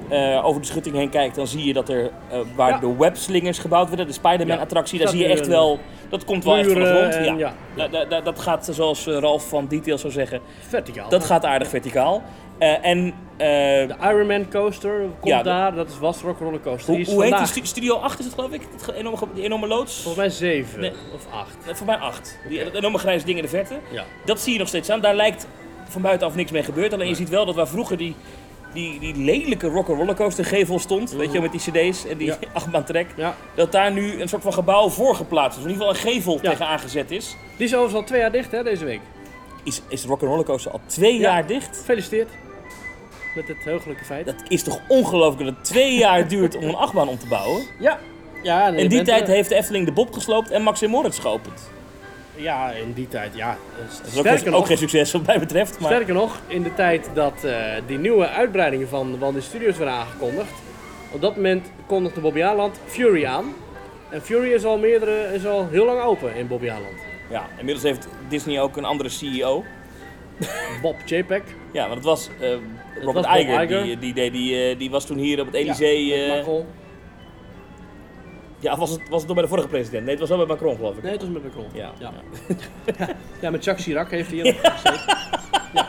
Speaker 2: eh, over de schutting heen kijkt, dan zie je dat er, eh, waar
Speaker 1: Ja.
Speaker 2: de webslingers gebouwd worden, de Spider-Man
Speaker 1: Ja.
Speaker 2: attractie, daar zie je echt wel, dat komt wel echt van de grond.
Speaker 1: en
Speaker 2: Ja.
Speaker 1: ja.
Speaker 2: Da- da- da- dat gaat, zoals eh, Ralf van Details zou zeggen,
Speaker 1: Verticaal.
Speaker 2: dat gaat aardig verticaal. Eh, en eh,
Speaker 1: De Iron Man coaster komt
Speaker 2: Ja,
Speaker 1: daar, dat is was Rock Roller Coaster.
Speaker 2: Hoe, hoe heet die Studio 8 is het geloof ik? Het enorme, die enorme loods?
Speaker 1: Volgens mij 7
Speaker 2: Nee.
Speaker 1: of 8.
Speaker 2: Eh, Voor mij 8. Die,
Speaker 1: Oké.
Speaker 2: dat enorme grijze ding in de verte.
Speaker 1: Ja.
Speaker 2: Dat zie je nog steeds aan. Daar lijkt van buitenaf niks mee gebeurd. Alleen je ziet wel dat waar vroeger die, die, die lelijke rock coaster gevel stond, weet je wel, met die cd's en die
Speaker 1: Ja.
Speaker 2: achtbaantrek,
Speaker 1: ja.
Speaker 2: dat daar nu een soort van gebouw voor geplaatst is. In ieder geval een gevel
Speaker 1: Ja.
Speaker 2: tegen aangezet is.
Speaker 1: Die is overigens al twee jaar dicht hè, deze week.
Speaker 2: Is, is de rock coaster al twee
Speaker 1: Ja.
Speaker 2: jaar dicht?
Speaker 1: Gefeliciteerd met het heugelijke feit.
Speaker 2: Dat is toch ongelooflijk dat het twee jaar duurt om een achtbaan om te bouwen?
Speaker 1: Ja. ja
Speaker 2: In die tijd
Speaker 1: er-
Speaker 2: heeft de Efteling de Bob gesloopt en Max en Moritz geopend.
Speaker 1: Ja, in die tijd, ja.
Speaker 2: Dat is ook, geen- ook
Speaker 1: nog,
Speaker 2: geen succes wat mij betreft. Maar
Speaker 1: sterker nog, in de tijd dat eh, die nieuwe uitbreidingen van Walt Studios werden aangekondigd, op dat moment kondigde Bobby Aland Fury aan. En Fury is al, meerdere, is al heel lang open in Bobby Aland.
Speaker 2: ja, inmiddels heeft Disney ook een andere CEO.
Speaker 1: Bob JPEG.
Speaker 2: Ja, want het was eh, Robert Iger,
Speaker 1: Iger.
Speaker 2: Die, die, deed die, eh, die was toen hier op het Elysée.
Speaker 1: Ja,
Speaker 2: eh,
Speaker 1: met
Speaker 2: ja, of was het, was het nog bij de vorige president? Nee, het was wel bij Macron, geloof ik.
Speaker 1: Nee, het was met Macron.
Speaker 2: Ja,
Speaker 1: ja.
Speaker 2: ja.
Speaker 1: Ja, met Jacques Chirac heeft hij hier nog gezeten. Ja.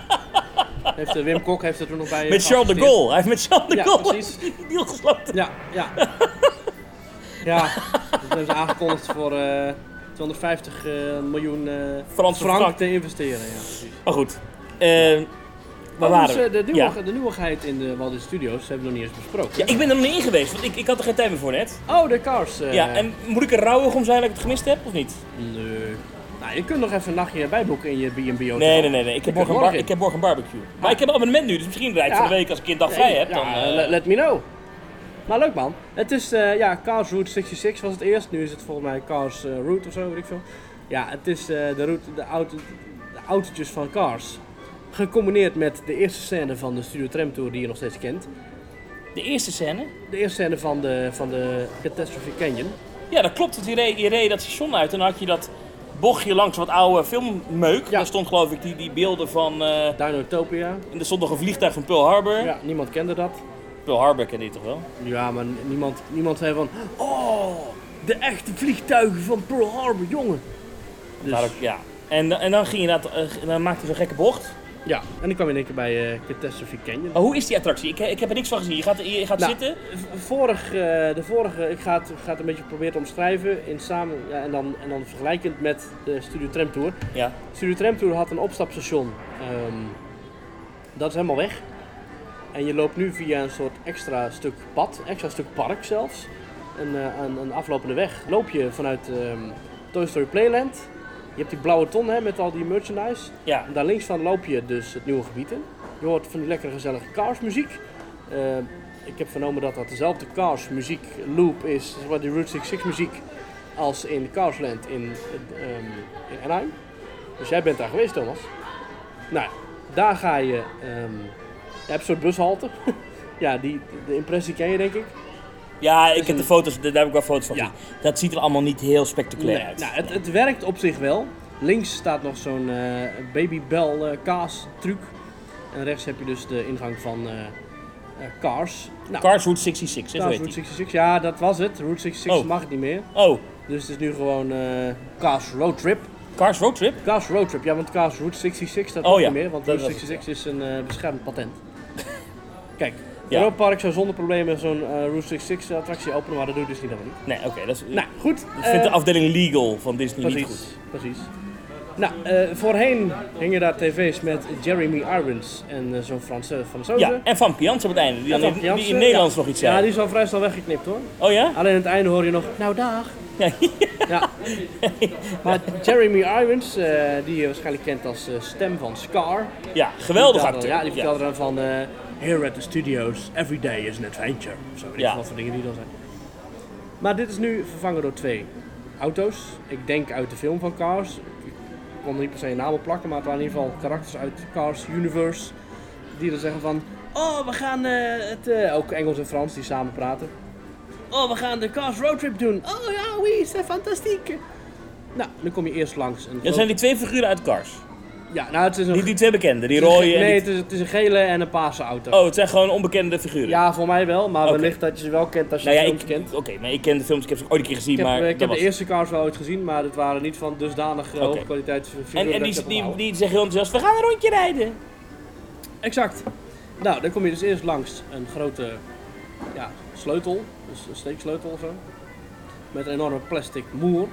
Speaker 1: Heeft, eh, Wim Kok heeft er toen nog bij
Speaker 2: Met Charles de. Gaulle. Hij heeft met Charles de
Speaker 1: Ja,
Speaker 2: Gaulle
Speaker 1: precies.
Speaker 2: die deal gesloten.
Speaker 1: Ja, ja. ja, dat hebben ze aangekondigd voor eh 250 eh, miljoen frank
Speaker 2: frank.
Speaker 1: te investeren. Ja, precies.
Speaker 2: Maar goed. Waar
Speaker 1: Overigens,
Speaker 2: waren we?
Speaker 1: eh, de, nieuwe,
Speaker 2: ja.
Speaker 1: de nieuwigheid in de Walt Studios hebben we nog niet eens besproken.
Speaker 2: ja, ik ben er nog niet in geweest, want ik, ik had er geen tijd meer voor net.
Speaker 1: Oh, de Cars. eh,
Speaker 2: ja, en moet ik er rouwig om zijn dat ik het gemist heb, of niet?
Speaker 1: Nee. Nou, je kunt nog even een nachtje bijboeken in je B&B.
Speaker 2: Nee, nee, nee. nee. Ik, heb morgen ik heb morgen een barbecue. Maar ik heb een abonnement nu, dus misschien rijd ik
Speaker 1: Ja.
Speaker 2: van de week als ik een dag vrij heb. Dan, eh,
Speaker 1: let, me know. Maar leuk man. Het is, ja, Cars Route 66 was het eerst. Nu is het volgens mij Cars Route of zo, weet ik veel. Ja, het is de, route, de, auto, de autootjes van Cars. Gecombineerd met de eerste scène van de Studio Tram Tour die je nog steeds kent.
Speaker 2: de eerste scène.
Speaker 1: De eerste scène van de, van de Catastrophe Canyon.
Speaker 2: Ja, dat klopt. Je reed, je reed dat station uit en dan had je dat bochtje langs wat oude filmmeuk.
Speaker 1: Ja.
Speaker 2: Daar stond geloof ik die, die beelden van... eh,
Speaker 1: Dinotopia.
Speaker 2: en er stond nog een vliegtuig van Pearl Harbor.
Speaker 1: Ja, niemand kende dat.
Speaker 2: Pearl Harbor ken je toch wel?
Speaker 1: Ja, maar niemand, niemand zei van... Oh, de echte vliegtuigen van Pearl Harbor, jongen. Dus,
Speaker 2: ook, ja. En, en dan ging je dat, eh, dan maakte hij zo'n gekke bocht.
Speaker 1: Ja, en ik kwam in één keer bij eh, Catastrophe Canyon.
Speaker 2: Maar hoe is die attractie? Ik, ik heb er niks van gezien. Je gaat, je gaat
Speaker 1: Nou,
Speaker 2: zitten.
Speaker 1: Vorig, eh, de vorige, ik ga het, ga het een beetje proberen te omschrijven in samen, ja, en, dan, en dan vergelijkend met de Studio Tram Tour.
Speaker 2: Ja.
Speaker 1: Studio Tram Tour had een opstapstation, ehm, dat is helemaal weg. En je loopt nu via een soort extra stuk pad, extra stuk park zelfs. Een, eh, een, een aflopende weg. Loop je vanuit ehm, Toy Story Playland. Je hebt die blauwe ton hè, met al die merchandise.
Speaker 2: Ja.
Speaker 1: En daar links van loop je dus het nieuwe gebied in. Je hoort van die lekkere gezellige Cars muziek. Eh, ik heb vernomen dat dat dezelfde Cars muziek loop is, zeg maar die Route 66 muziek, als in Carsland in, ehm, in Anaheim. Dus jij bent daar geweest Thomas. Nou, daar ga je, ehm, je hebt een soort bushalte. ja, die, de impressie ken je denk ik.
Speaker 2: Ja, ik heb de foto's, daar heb ik wel foto's van
Speaker 1: Ja.
Speaker 2: Dat ziet er allemaal niet heel spectaculair
Speaker 1: Nee,
Speaker 2: uit.
Speaker 1: nou, het, het werkt op zich wel. Links staat nog zo'n eh babybel eh, kaas truc. En rechts heb je dus de ingang van eh, Cars. Nou,
Speaker 2: Cars Route 66, hè, zo
Speaker 1: Cars Route
Speaker 2: die.
Speaker 1: 66, ja dat was het. Route 66
Speaker 2: Oh.
Speaker 1: mag het niet meer.
Speaker 2: Oh,
Speaker 1: Dus het is nu gewoon Cars Road Trip.
Speaker 2: Cars Road Trip?
Speaker 1: Cars Road Trip, ja want Cars Route 66 staat
Speaker 2: Oh ja,
Speaker 1: niet meer. Want
Speaker 2: dat
Speaker 1: Route
Speaker 2: was het,
Speaker 1: 66 is een beschermd patent. Kijk,
Speaker 2: Ja.
Speaker 1: Europa Park zou zonder problemen zo'n eh Route 66 attractie openen, maar dat doet dus niet helemaal niet.
Speaker 2: Nee, oké. dat is,
Speaker 1: Nou, goed.
Speaker 2: ik vind de
Speaker 1: eh,
Speaker 2: afdeling legal van Disney
Speaker 1: precies,
Speaker 2: niet goed.
Speaker 1: Precies. Nou, eh, voorheen hingen daar tv's met Jeremy Irons en zo'n Franse Fransoze.
Speaker 2: Ja, en Van Pians op het einde, die, dan
Speaker 1: Van
Speaker 2: die in Nederlands
Speaker 1: ja.
Speaker 2: nog iets zei.
Speaker 1: Ja, die is al vrij snel weggeknipt hoor.
Speaker 2: Oh ja?
Speaker 1: Alleen aan het einde hoor je nog, nou dag.
Speaker 2: Ja.
Speaker 1: Ja. Maar Jeremy Irons, die je waarschijnlijk kent als stem van Scar.
Speaker 2: Ja, geweldig acteur.
Speaker 1: Ja, die vertelde dan van... Here at the studios, every day is an adventure. Of zo, weet ik
Speaker 2: Ja.
Speaker 1: wat voor dingen die dan zijn. Maar dit is nu vervangen door twee auto's. Ik denk uit de film van Cars. Ik kon er niet per se een naam op plakken, maar het waren in ieder geval karakters uit Cars Universe. Die dan zeggen van... Oh, we gaan eh, het... eh, ook Engels en Frans die samen praten. Oh, we gaan de Cars roadtrip doen. Oh ja, oui, c'est fantastiek. Nou, dan kom je eerst langs. Een
Speaker 2: Dat zijn die twee figuren uit Cars.
Speaker 1: Ja, nou het is een...
Speaker 2: Die, die twee bekende, die rode en
Speaker 1: Nee,
Speaker 2: die-
Speaker 1: het is, het is een gele en een paarse auto.
Speaker 2: Oh, het zijn gewoon onbekende figuren.
Speaker 1: Ja, voor mij wel, maar wellicht dat je ze wel kent als je
Speaker 2: nou ja,
Speaker 1: de
Speaker 2: ik,
Speaker 1: films kent.
Speaker 2: Oké, maar ik ken de films, ik heb ze ooit een keer gezien,
Speaker 1: Ik heb,
Speaker 2: maar
Speaker 1: eh, ik heb
Speaker 2: was...
Speaker 1: de eerste cars wel ooit gezien, maar het waren niet van dusdanig
Speaker 2: Oké.
Speaker 1: hoge kwaliteit figuren
Speaker 2: En, en die,
Speaker 1: ik heb
Speaker 2: die zeggen heel enthousiast, we gaan een rondje rijden.
Speaker 1: Exact. Nou, dan kom je dus eerst langs een grote ja, sleutel, dus een steeksleutel of zo. Met een enorme plastic moer.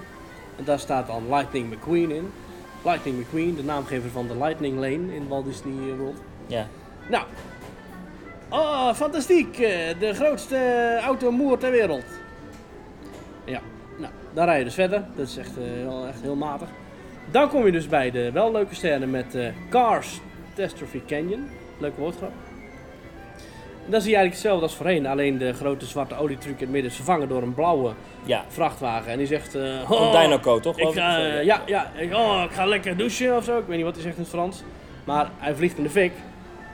Speaker 1: En daar staat dan Lightning McQueen in. Lightning McQueen, de naamgever van de Lightning Lane in Walt Disney World.
Speaker 2: Ja.
Speaker 1: Nou. Oh, fantastiek. eh, De grootste automoer ter wereld. Ja, nou, dan rij je dus verder. Dat is echt, eh, heel, echt heel matig. Dan kom je dus bij de wel leuke scène met eh, Cars Catastrophe Canyon. Leuke woordgrap. Dan zie je eigenlijk hetzelfde als voorheen. Alleen de grote zwarte olietruc in het midden is vervangen door een blauwe
Speaker 2: Ja,
Speaker 1: vrachtwagen. En die zegt... eh,
Speaker 2: een
Speaker 1: "Oh,
Speaker 2: Dinoco, toch?
Speaker 1: ik ga, ja, ja, ik, oh, ik ga lekker douchen of zo. Ik weet niet wat hij zegt in het Frans. Maar hij vliegt in de fik.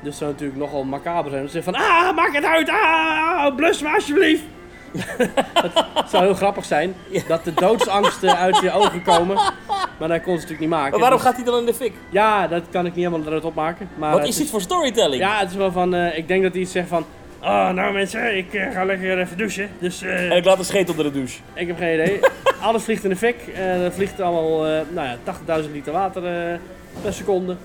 Speaker 1: Dus dat zou natuurlijk nogal macaber zijn. Dan zegt van, ah, maak het uit, ah, blus me alsjeblieft. het zou heel grappig zijn dat de doodsangsten uit je ogen komen. Maar dat kon ze natuurlijk niet maken.
Speaker 2: Maar waarom
Speaker 1: Dus-
Speaker 2: gaat hij dan in de fik?
Speaker 1: Ja, dat kan ik niet helemaal eruit opmaken. Maar
Speaker 2: Wat is dit voor storytelling?
Speaker 1: Ja, het is wel van, eh, ik denk dat hij iets zegt van... Oh, nou mensen, ik eh, ga lekker even douchen. Dus eh,
Speaker 2: En ik laat een scheet onder de douche.
Speaker 1: ik heb geen idee. Alles vliegt in de fik. Er vliegt allemaal nou ja, 80.000 liter water per seconde.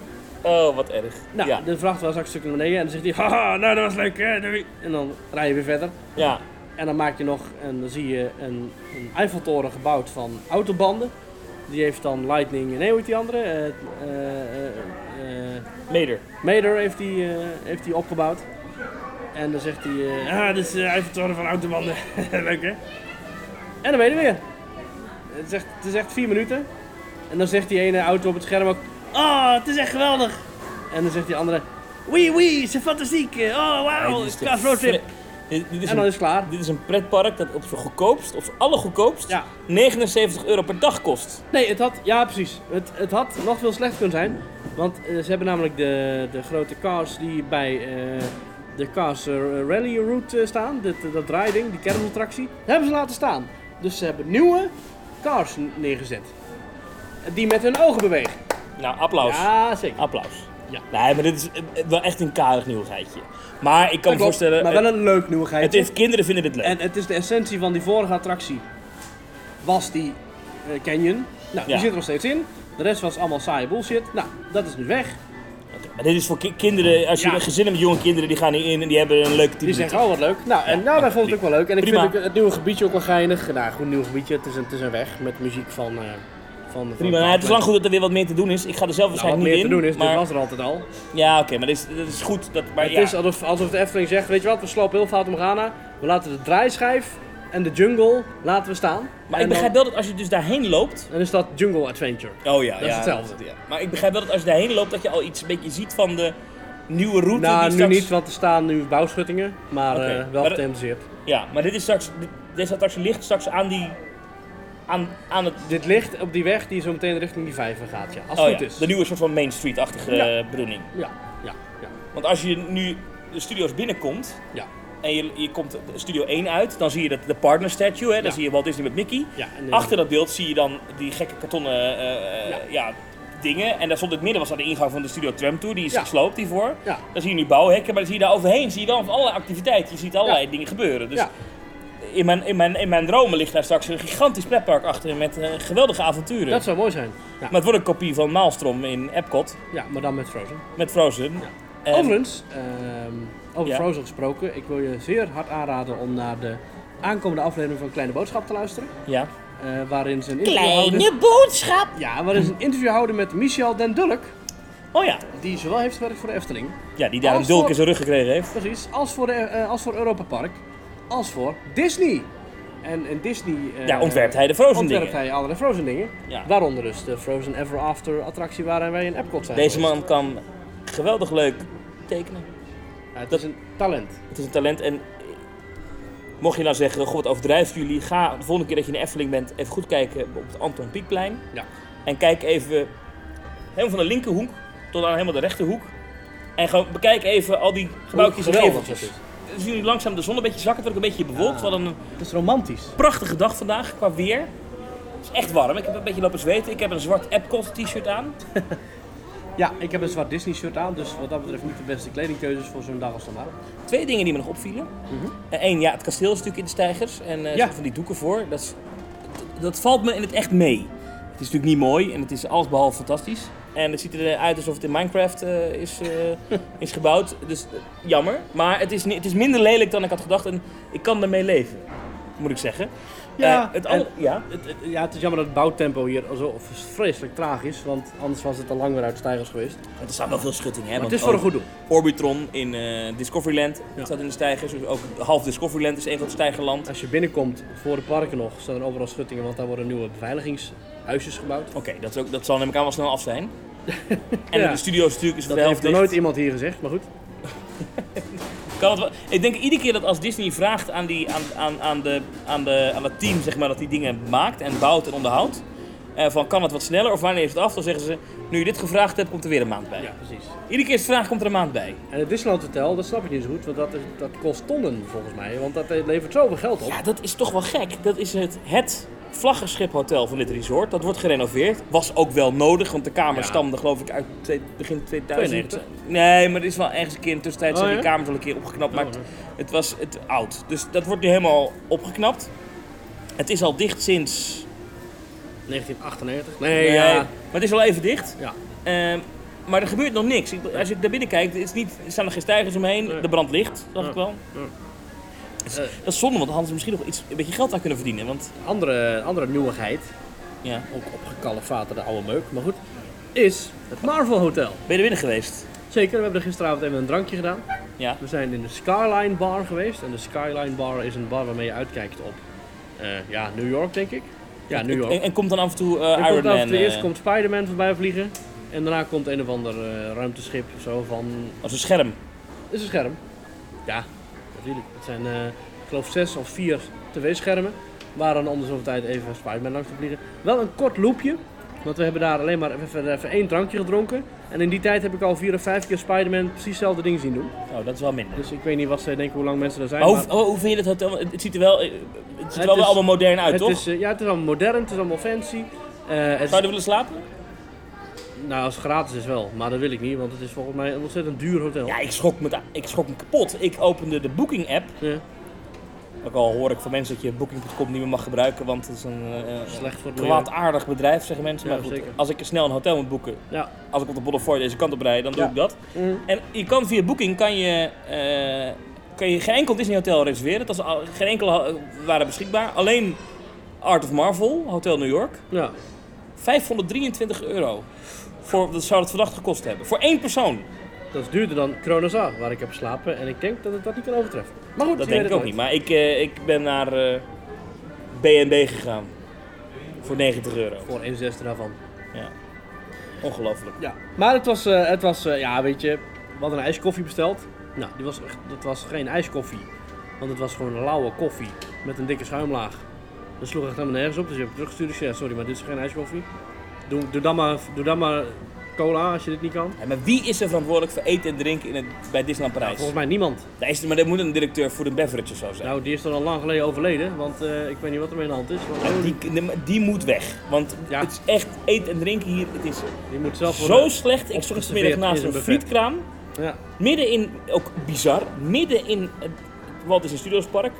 Speaker 2: Oh, wat erg.
Speaker 1: Nou,
Speaker 2: ja.
Speaker 1: de vrachtwagen zakt een stuk naar beneden en dan zegt hij, haha, nou dat was leuk, hè, doei. En dan rij je weer verder.
Speaker 2: ja.
Speaker 1: En dan maak je nog, en dan zie je een, een Eiffeltoren gebouwd van autobanden. Die heeft dan Lightning, nee hoe heet die andere? Eh, eh, eh,
Speaker 2: Meder.
Speaker 1: Mader heeft die, heeft die opgebouwd. En dan zegt hij, ah, dit is de Eiffeltoren van autobanden. leuk hè? En dan ben je er weer. Het is, echt, het is echt vier minuten. En dan zegt die ene auto op het scherm ook, oh, het is echt geweldig. En dan zegt die andere, oui, oui, c'est fantastiek. Oh, wauw, ga roadtrip.
Speaker 2: Dit, dit is
Speaker 1: En dan
Speaker 2: een,
Speaker 1: is het klaar.
Speaker 2: dit is een pretpark dat op zijn goedkoopst, op zijn allergoedkoopst,
Speaker 1: Ja.
Speaker 2: 79 euro per dag kost.
Speaker 1: Nee, het had, ja precies. Het, het had nog veel slechter kunnen zijn. Want eh, ze hebben namelijk de, de grote cars die bij eh, de Cars Rally Route eh, staan. Dat, dat draaiding, die kermisattractie. Dat hebben ze laten staan. Dus ze hebben nieuwe cars neergezet. Die met hun ogen bewegen.
Speaker 2: Nou, applaus.
Speaker 1: Ja, zeker.
Speaker 2: Applaus.
Speaker 1: Ja.
Speaker 2: Nee, maar dit is eh, wel echt een karig nieuwigheidje. Maar ik kan me voorstellen,
Speaker 1: maar
Speaker 2: het,
Speaker 1: wel een leuk nieuwigheid.
Speaker 2: het heeft, kinderen vinden dit leuk.
Speaker 1: En het is de essentie van die vorige attractie. Was die eh, Canyon. Nou, die
Speaker 2: Ja.
Speaker 1: zit er nog steeds in. De rest was allemaal saaie bullshit. Nou, dat is nu weg.
Speaker 2: Maar dit is voor ki- kinderen, als je
Speaker 1: Ja.
Speaker 2: een gezin hebt met jonge kinderen, die gaan hierin en die hebben een leuke
Speaker 1: Die zeggen, oh wat leuk. Nou, en nou, wij vonden het ook wel leuk. En ik
Speaker 2: Prima.
Speaker 1: vind ook het nieuwe gebiedje ook wel geinig. Nou, goed nieuw gebiedje. Het is een, het is een weg met muziek van... eh van
Speaker 2: Prima, nou, het is lang goed dat er weer wat meer te doen is. Ik ga er zelf
Speaker 1: Nou, wat
Speaker 2: waarschijnlijk
Speaker 1: meer
Speaker 2: niet
Speaker 1: te
Speaker 2: in.
Speaker 1: doen is,
Speaker 2: maar,
Speaker 1: dit was er altijd al.
Speaker 2: Ja, oké, maar dit is, dit is goed. Dat, maar
Speaker 1: het
Speaker 2: ja,
Speaker 1: is alsof, alsof de Efteling zegt, weet je wat, we slopen heel fout om Ghana. We laten de draaischijf en de jungle laten we staan.
Speaker 2: maar
Speaker 1: En
Speaker 2: ik begrijp
Speaker 1: dan,
Speaker 2: wel dat als je dus daarheen loopt...
Speaker 1: dan is dat Jungle Adventure.
Speaker 2: Oh ja,
Speaker 1: Dat is
Speaker 2: ja,
Speaker 1: hetzelfde.
Speaker 2: ja. Maar ik begrijp wel dat als je daarheen loopt, dat je al iets een beetje ziet van de nieuwe route.
Speaker 1: Nou,
Speaker 2: die
Speaker 1: nu
Speaker 2: straks...
Speaker 1: niet, want er staan nu bouwschuttingen. Maar
Speaker 2: Oké,
Speaker 1: eh, wel
Speaker 2: maar
Speaker 1: gethematiseerd.
Speaker 2: Ja, maar dit is straks, dit- deze attractie ligt straks aan die, aan, aan het,
Speaker 1: Dit ligt op die weg die zo meteen richting die vijver gaat, ja. Als het
Speaker 2: oh
Speaker 1: goed
Speaker 2: ja,
Speaker 1: is.
Speaker 2: de nieuwe soort van Main Street-achtige
Speaker 1: Ja.
Speaker 2: eh, bedoeling.
Speaker 1: Ja, ja, ja.
Speaker 2: Want als je nu de studio's binnenkomt
Speaker 1: Ja.
Speaker 2: en je, je komt studio 1 uit, dan zie je dat de partner statue, hè, dan zie je Walt Disney met Mickey.
Speaker 1: en, eh,
Speaker 2: Achter dat beeld zie je dan die gekke kartonnen eh,
Speaker 1: Ja.
Speaker 2: dingen. En daar stond in het midden was daar de ingang van de Studio Tram Tour, die is
Speaker 1: Ja.
Speaker 2: gesloopt hiervoor.
Speaker 1: Ja.
Speaker 2: Dan zie je nu bouwhekken, maar dan zie je daar overheen zie je van allerlei activiteiten. Je ziet allerlei dingen gebeuren. Dus. In, mijn, in, mijn, in mijn dromen ligt daar straks een gigantisch pretpark achter met eh, geweldige avonturen.
Speaker 1: Dat zou mooi zijn. Ja,
Speaker 2: Maar het wordt een kopie van Maelstrom in Epcot
Speaker 1: ja maar dan met Frozen.
Speaker 2: met Frozen. En-
Speaker 1: Overigens, ehm, over
Speaker 2: Ja.
Speaker 1: Frozen gesproken. Ik wil je zeer hard aanraden om naar de aankomende aflevering van Kleine Boodschap te luisteren.
Speaker 2: Ja.
Speaker 1: eh, waarin ze een interview houden.
Speaker 2: boodschap!
Speaker 1: Ja, waarin ze een interview houden met Michel den Dulk.
Speaker 2: Oh ja.
Speaker 1: Die zowel heeft gewerkt voor de Efteling,
Speaker 2: Ja, die daar een dulk
Speaker 1: voor-
Speaker 2: in zijn rug gekregen heeft.
Speaker 1: precies, als voor, de, eh, als voor Europa Park, als voor Disney. En in Disney eh,
Speaker 2: Ja, ontwerpt hij de Frozen
Speaker 1: ontwerpt
Speaker 2: dingen.
Speaker 1: hij allerlei Frozen dingen.
Speaker 2: Ja.
Speaker 1: Waaronder dus de Frozen Ever After attractie waarin wij in Epcot zijn
Speaker 2: Deze
Speaker 1: geweest.
Speaker 2: man kan geweldig leuk tekenen.
Speaker 1: Ja, het
Speaker 2: dat-
Speaker 1: is een talent.
Speaker 2: Het is een talent en mocht je nou zeggen, god wat overdrijven jullie, ga de volgende keer dat je in de Efteling bent even goed kijken op het Anton Pieckplein.
Speaker 1: Ja.
Speaker 2: En kijk even helemaal van de linkerhoek tot aan helemaal de rechterhoek. En gewoon bekijk even al die gebouwtjes en geveltjes. Zien jullie langzaam de zon een beetje zakken, het wordt ook een beetje bewolkt.
Speaker 1: Ja.
Speaker 2: Een
Speaker 1: Het is romantisch.
Speaker 2: prachtige dag vandaag qua weer. Het is echt warm, ik heb een beetje lopen zweten. Ik heb een zwart Epcot t-shirt aan.
Speaker 1: Ja, ik heb een zwart Disney shirt aan, dus wat dat betreft niet de beste kledingkeuzes voor zo'n dag als vandaag.
Speaker 2: Twee dingen die me nog opvielen. Eén, ja, het kasteel is natuurlijk in de stijgers. En eh
Speaker 1: Ja.
Speaker 2: ja. van die doeken voor. Dat, is- dat valt me in het echt mee. Het is natuurlijk niet mooi en het is allesbehalve fantastisch. En het ziet eruit alsof het in Minecraft eh, is, eh, is gebouwd. Dus eh, jammer. Maar het is, het is minder lelijk dan ik had gedacht. En ik kan ermee leven. Moet ik zeggen.
Speaker 1: Ja,
Speaker 2: Eh, het
Speaker 1: en-
Speaker 2: ja.
Speaker 1: Het, het- ja, het is jammer dat het bouwtempo hier zo vreselijk traag is, want anders was het al lang weer uit de stijgers geweest.
Speaker 2: Er staan wel veel schuttingen. Hè,
Speaker 1: Maar het
Speaker 2: want
Speaker 1: is voor een goed doel.
Speaker 2: Orbitron in eh, Discoveryland
Speaker 1: Ja.
Speaker 2: staat in de stijgers. Dus ook half Discoveryland is een groot stijgerland.
Speaker 1: Als je binnenkomt voor de parken nog, staan er overal schuttingen, want daar worden nieuwe beveiligingshuisjes gebouwd.
Speaker 2: Oké, dat, is ook- dat zal neem ik aan wel snel af zijn. En
Speaker 1: Ja.
Speaker 2: de studio's natuurlijk is voor
Speaker 1: Dat
Speaker 2: de
Speaker 1: heeft
Speaker 2: helft
Speaker 1: nog
Speaker 2: dicht.
Speaker 1: nooit iemand hier gezegd, maar goed.
Speaker 2: Kan het wel- ik denk iedere keer dat als Disney vraagt aan, die, aan, aan, aan, de, aan, de, aan het team zeg maar, dat die dingen maakt en bouwt en onderhoudt. eh, van kan het wat sneller of wanneer is het af? Dan zeggen ze, nu je dit gevraagd hebt, komt er weer een maand bij.
Speaker 1: Ja, precies.
Speaker 2: Iedere keer is vraag, komt er een maand bij.
Speaker 1: En het Disneyland Hotel, dat snap ik niet zo goed, want dat, is, dat kost tonnen volgens mij, want dat levert zoveel geld op.
Speaker 2: Ja, dat is toch wel gek. Dat is het, het vlaggenschiphotel van dit resort. Dat wordt gerenoveerd. Was ook wel nodig, want de kamer
Speaker 1: Ja.
Speaker 2: stamde geloof ik uit twee- begin 2000.
Speaker 1: 92.
Speaker 2: Nee, maar er is wel ergens een keer in de tussentijd
Speaker 1: Oh,
Speaker 2: zijn die kamers al een keer opgeknapt. Maar
Speaker 1: Oh,
Speaker 2: het, het was het oud. Dus dat wordt nu helemaal opgeknapt. Het is al dicht sinds...
Speaker 1: 1998? Nee,
Speaker 2: Nee,
Speaker 1: ja.
Speaker 2: Maar het is al even dicht.
Speaker 1: ja.
Speaker 2: Ehm, maar er gebeurt nog niks. Ik- Als je daar binnen kijkt, er, is niet, er staan er geen stijgers omheen.
Speaker 1: Nee.
Speaker 2: De brand ligt,
Speaker 1: Ja.
Speaker 2: ik wel.
Speaker 1: Ja.
Speaker 2: Dat is- dat is zonde, want dan hadden ze misschien nog iets, een beetje geld aan kunnen verdienen. Want
Speaker 1: Andere, andere nieuwigheid,
Speaker 2: ja,
Speaker 1: ook opgekalfaten de oude meuk, maar goed, is het Marvel Hotel.
Speaker 2: ben je er binnen geweest?
Speaker 1: Zeker, we hebben er gisteravond even een drankje gedaan.
Speaker 2: Ja.
Speaker 1: We zijn in de Skyline Bar geweest. En de Skyline Bar is een bar waarmee je uitkijkt op eh, ja, New York, denk ik. Ja, New York.
Speaker 2: En, en komt dan af en toe eh,
Speaker 1: En
Speaker 2: Iron
Speaker 1: komt af en
Speaker 2: Man
Speaker 1: toe eerst
Speaker 2: eh,
Speaker 1: komt Spider-Man voorbij vliegen. En daarna komt een of ander ruimteschip zo van...
Speaker 2: als een scherm.
Speaker 1: Is een scherm. Ja, natuurlijk. Het zijn, eh, ik geloof, zes of vier tv-schermen. Waar dan om de zoveel tijd even Spider-Man langs te vliegen. Wel een kort loopje. Want we hebben daar alleen maar even, even één drankje gedronken. En in die tijd heb ik al vier of vijf keer Spider-Man precies hetzelfde ding zien doen.
Speaker 2: Oh, dat is wel minder.
Speaker 1: Dus ik weet niet wat ze denken hoe lang mensen er zijn.
Speaker 2: Maar hoe,
Speaker 1: maar-
Speaker 2: oh, hoe vind je het hotel? Het, ziet er wel, het ziet er wel,
Speaker 1: is-
Speaker 2: allemaal modern uit,
Speaker 1: het
Speaker 2: toch?
Speaker 1: Is, eh, ja, het is allemaal modern, het is allemaal fancy. Het is-
Speaker 2: Zou je er willen slapen?
Speaker 1: Nou, als het gratis is wel, maar dat wil ik niet, want het is volgens mij een ontzettend duur hotel.
Speaker 2: Ja, ik schrok, me, ik schrok me kapot. Ik opende de Booking app.
Speaker 1: Ja,
Speaker 2: Ook al hoor ik van mensen dat je Booking.com niet meer mag gebruiken, want het is een eh,
Speaker 1: slecht voor
Speaker 2: kwaadaardig bedrijf, zeggen mensen.
Speaker 1: Ja,
Speaker 2: maar goed,
Speaker 1: zeker.
Speaker 2: als ik snel een hotel moet boeken,
Speaker 1: Ja.
Speaker 2: als ik op de Boulevard deze kant op rijd, dan doe
Speaker 1: Ja.
Speaker 2: ik dat.
Speaker 1: Mm.
Speaker 2: En je kan via Booking kan je, eh, kan je geen enkel Disney hotel reserveren. Dat is al, geen enkele eh, waren beschikbaar. Alleen Art of Marvel, Hotel New York.
Speaker 1: ja.
Speaker 2: 523 euro. Voor, dat zou het vandaag gekost hebben. Voor één persoon.
Speaker 1: Dat is duurder dan Kronosa, waar ik heb geslapen. En ik denk dat het dat niet kan overtreffen. Maar goed,
Speaker 2: Dat denk ik ook niet. Maar ik, eh, ik ben naar eh, B&B gegaan. Voor 90 euro.
Speaker 1: Voor een zesde daarvan.
Speaker 2: Ja. Ongelooflijk.
Speaker 1: Ja. Maar het was, eh, het was eh, ja, weet je, we hadden een ijskoffie besteld. Nou, die was, echt- dat was geen ijskoffie. Want het was gewoon een lauwe koffie met een dikke schuimlaag. Dat sloeg echt helemaal nergens op, dus je hebt teruggestuurd. Ik zei, ja, sorry, maar dit is geen ijskoffie. Doe, doe, dan maar, doe dan maar cola als je dit niet kan.
Speaker 2: Ja, maar wie is er verantwoordelijk voor eten en drinken in het, bij Disneyland
Speaker 1: Nou,
Speaker 2: Parijs?
Speaker 1: volgens mij niemand.
Speaker 2: Daar is maar er moet een directeur voor de beverage of zo zijn.
Speaker 1: Nou, die is er al lang geleden overleden, want eh, ik weet niet wat er mee aan de hand is. Want,
Speaker 2: Ja, die, die, moet weg. Want
Speaker 1: Ja.
Speaker 2: het is echt eten en drinken hier. Het is
Speaker 1: die moet zelf
Speaker 2: zo slecht. Ik stond vanmiddag naast een frietkraam.
Speaker 1: Ja.
Speaker 2: Midden in, ook bizar, midden in het Walt Disney Studios Park.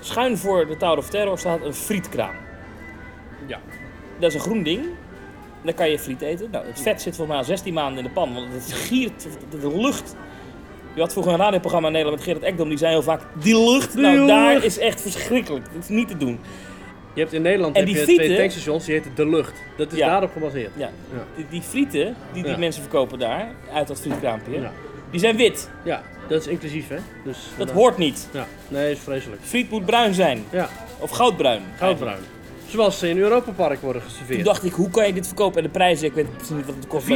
Speaker 2: Schuin voor de Tower of Terror staat een frietkraam.
Speaker 1: ja.
Speaker 2: Dat is een groen ding. Dan kan je friet eten. Nou, het vet zit volgens mij al 16 maanden in de pan. Want het giert, de lucht. Je had vroeger een radioprogramma in Nederland met Gerrit Ekdom, die zei heel vaak, die lucht,
Speaker 1: Die
Speaker 2: nou daar
Speaker 1: lucht.
Speaker 2: is echt verschrikkelijk. Dat is niet te doen.
Speaker 1: Je hebt in Nederland
Speaker 2: En
Speaker 1: heb
Speaker 2: die
Speaker 1: je twee
Speaker 2: frieten-
Speaker 1: tankstations, die heten De Lucht. Dat is
Speaker 2: Ja.
Speaker 1: daarop gebaseerd.
Speaker 2: Ja.
Speaker 1: Ja.
Speaker 2: Die, die frieten die die
Speaker 1: Ja.
Speaker 2: mensen verkopen daar, uit dat frietkraampje,
Speaker 1: Ja.
Speaker 2: die zijn wit.
Speaker 1: Ja, dat is inclusief, hè? Dus
Speaker 2: Dat hoort niet.
Speaker 1: Ja, nee, is vreselijk.
Speaker 2: Friet moet bruin zijn.
Speaker 1: Ja,
Speaker 2: Of goudbruin.
Speaker 1: goudbruin. Zoals ze in Europa Park worden
Speaker 2: Toen
Speaker 1: geserveerd.
Speaker 2: dacht ik, hoe kan je dit verkopen? En de prijzen, ik weet precies niet wat het kost.
Speaker 1: 4,50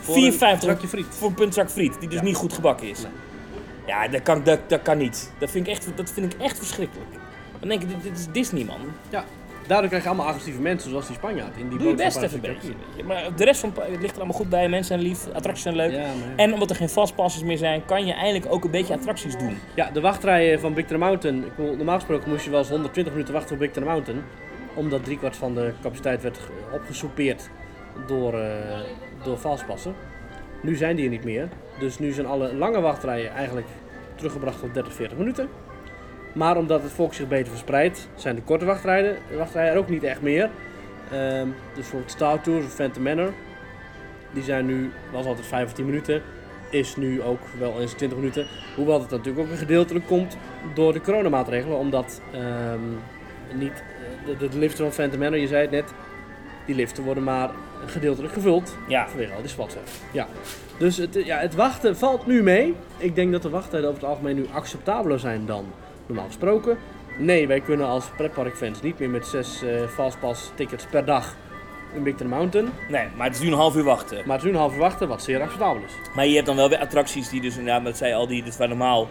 Speaker 1: voor
Speaker 2: 4,50
Speaker 1: een zakje friet.
Speaker 2: Voor een punt zak friet, die dus
Speaker 1: Ja.
Speaker 2: niet goed gebakken is.
Speaker 1: Nee.
Speaker 2: Ja, dat kan, dat, dat kan niet. Dat vind, ik echt, dat vind ik echt verschrikkelijk. Dan denk ik, dit, dit is Disney, man.
Speaker 1: Ja, daardoor krijg je allemaal agressieve mensen zoals die Spanjaard in die
Speaker 2: Doe je best even een beetje. Maar de rest van het ligt er allemaal goed bij. Mensen zijn lief, attracties zijn leuk.
Speaker 1: Ja, maar...
Speaker 2: En omdat er geen vastpassers meer zijn, kan je eigenlijk ook een beetje attracties doen.
Speaker 1: ja, de wachtrijen van Big Thunder Mountain. Ik bedoel, normaal gesproken moest je wel eens 120 minuten wachten op Big Thunder Mountain. Omdat driekwart van de capaciteit werd ge- opgesoupeerd door, eh door valspassen. Nu zijn die er niet meer. Dus nu zijn alle lange wachtrijen eigenlijk teruggebracht op 30, 40 minuten. Maar omdat het volk zich beter verspreidt, zijn de korte wachtrijen, wachtrijen er ook niet echt meer. Ehm, dus bijvoorbeeld Star Tours of Phantom Manor. Die zijn nu, was altijd 5 of 10 minuten. Is nu ook wel eens 20 minuten. Hoewel het natuurlijk ook een gedeeltelijk komt door de coronamaatregelen. Omdat ehm, niet, de, de liften van Phantom Manor, je zei het net, die liften worden maar gedeeltelijk gevuld.
Speaker 2: Ja,
Speaker 1: Vanwege al die spatsen. Ja. Dus het, ja, het wachten valt nu mee. Ik denk dat de wachttijden over het algemeen nu acceptabeler zijn dan normaal gesproken. Nee, wij kunnen als pretparkfans niet meer met zes eh fastpass tickets per dag in Big Thunder Mountain.
Speaker 2: nee, maar het is nu een half uur wachten.
Speaker 1: Maar het is nu een half uur wachten, wat zeer acceptabel is.
Speaker 2: Maar je hebt dan wel weer attracties die dus inderdaad, dat zei al die, dus waar normaal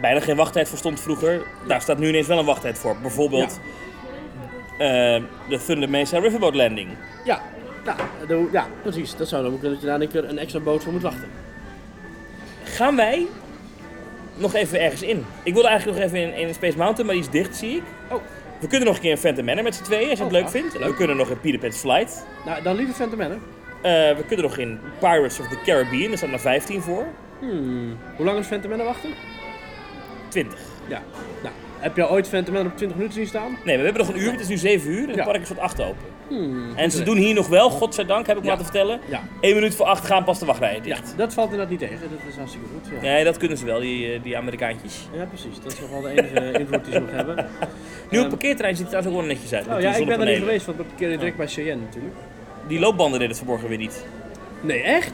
Speaker 2: bijna geen wachttijd voor stond vroeger. Daar staat nu ineens wel een wachttijd voor. Bijvoorbeeld de Thunder Mesa Riverboat Landing.
Speaker 1: Ja, ja, de- ja precies. Dat zou dan kunnen dat je daar een keer een extra boot voor moet wachten.
Speaker 2: Gaan wij nog even ergens in? Ik wilde eigenlijk nog even in, in Space Mountain, maar die is dicht, zie ik.
Speaker 1: Oh.
Speaker 2: We kunnen nog een keer in Phantom Manor met z'n tweeën, als je het
Speaker 1: Oh,
Speaker 2: leuk vindt.
Speaker 1: Leuk.
Speaker 2: We kunnen nog in Peter Pan's Flight.
Speaker 1: Nou, dan liever Phantom Manor.
Speaker 2: Eh, we kunnen nog in Pirates of the Caribbean, daar staat maar 15 voor.
Speaker 1: Hmm. Hoe lang is Phantom Manor wachten?
Speaker 2: 20.
Speaker 1: Ja. Nou, heb je ooit Phantom op 20 minuten zien staan?
Speaker 2: Nee, we hebben nog een uur, het is nu 7 uur en het
Speaker 1: Ja.
Speaker 2: park is tot 8 open.
Speaker 1: Hmm.
Speaker 2: En ze doen hier nog wel, godzijdank, heb ik
Speaker 1: Ja.
Speaker 2: laten vertellen.
Speaker 1: Ja.
Speaker 2: 1 minuut voor 8 gaan pas de wachtrijen
Speaker 1: ja,
Speaker 2: dicht.
Speaker 1: dat valt inderdaad niet tegen. Dat is hartstikke goed. Ja,
Speaker 2: Nee, dat kunnen ze wel, die, eh, die Amerikaantjes.
Speaker 1: ja precies. Dat is nog wel de enige invloed die ze nog hebben.
Speaker 2: Nu op
Speaker 1: Ehm,
Speaker 2: parkeerterrein ziet het trouwens ook wel netjes uit. met
Speaker 1: Oh
Speaker 2: die
Speaker 1: ja, ik ben er niet
Speaker 2: zonnepanelen.
Speaker 1: geweest, want ik parkeerde direct bij Cheyenne natuurlijk.
Speaker 2: Die loopbanden deden het vanmorgen weer niet.
Speaker 1: Nee, echt?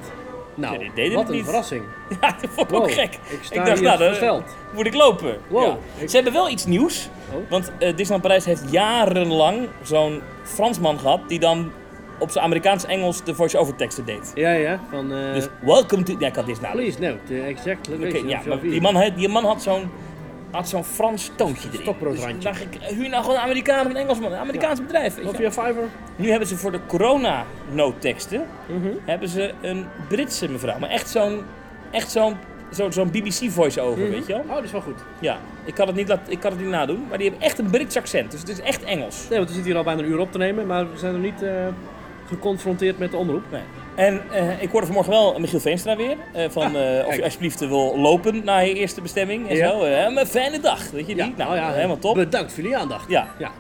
Speaker 1: Nou,
Speaker 2: Ja,
Speaker 1: wat een
Speaker 2: niet.
Speaker 1: verrassing.
Speaker 2: Ja, dat vond ik ook gek.
Speaker 1: Ik sta
Speaker 2: Ik dacht, nou, dan moet ik lopen.
Speaker 1: Wow.
Speaker 2: Ja.
Speaker 1: Ik-
Speaker 2: Ze hebben wel iets nieuws.
Speaker 1: Oh.
Speaker 2: Want eh, Disneyland Parijs heeft jarenlang zo'n Fransman gehad die dan op zijn Amerikaans-Engels de voice-over teksten deed.
Speaker 1: Ja, ja, van... eh
Speaker 2: Dus welcome to... Ja, ik had dit nou.
Speaker 1: please note the exact
Speaker 2: ja,
Speaker 1: of
Speaker 2: die man, had- die man had zo'n had zo'n Frans toontje erin.
Speaker 1: Stokbroodrandje.
Speaker 2: Dus dacht ik, huur nou gewoon een Amerikaan of een Engelsman, een Amerikaans bedrijf. Weet
Speaker 1: Of via Fiverr.
Speaker 2: Nu hebben ze voor de corona-noodteksten
Speaker 1: Mhm.
Speaker 2: hebben ze een Britse mevrouw. Maar echt zo'n echt zo'n zo, zo'n BBC voice-over,
Speaker 1: Mhm.
Speaker 2: weet je wel?
Speaker 1: Oh, dat is wel goed.
Speaker 2: Ja, ik kan, het niet laat, ik kan het niet nadoen, maar die hebben echt een Brits accent. Dus het is echt Engels.
Speaker 1: Nee, want we zitten hier al bijna een uur op te nemen, maar we zijn nog niet eh, geconfronteerd met de omroep.
Speaker 2: Nee. En eh, ik hoorde vanmorgen wel Michiel Veenstra weer. eh, van
Speaker 1: Ah,
Speaker 2: eh, of je alsjeblieft wil lopen naar je eerste bestemming en
Speaker 1: Ja.
Speaker 2: zo. Een fijne dag, weet je
Speaker 1: Ja,
Speaker 2: niet? Nou,
Speaker 1: oh ja,
Speaker 2: helemaal top.
Speaker 1: Bedankt voor jullie aandacht.
Speaker 2: Ja.
Speaker 1: Ja.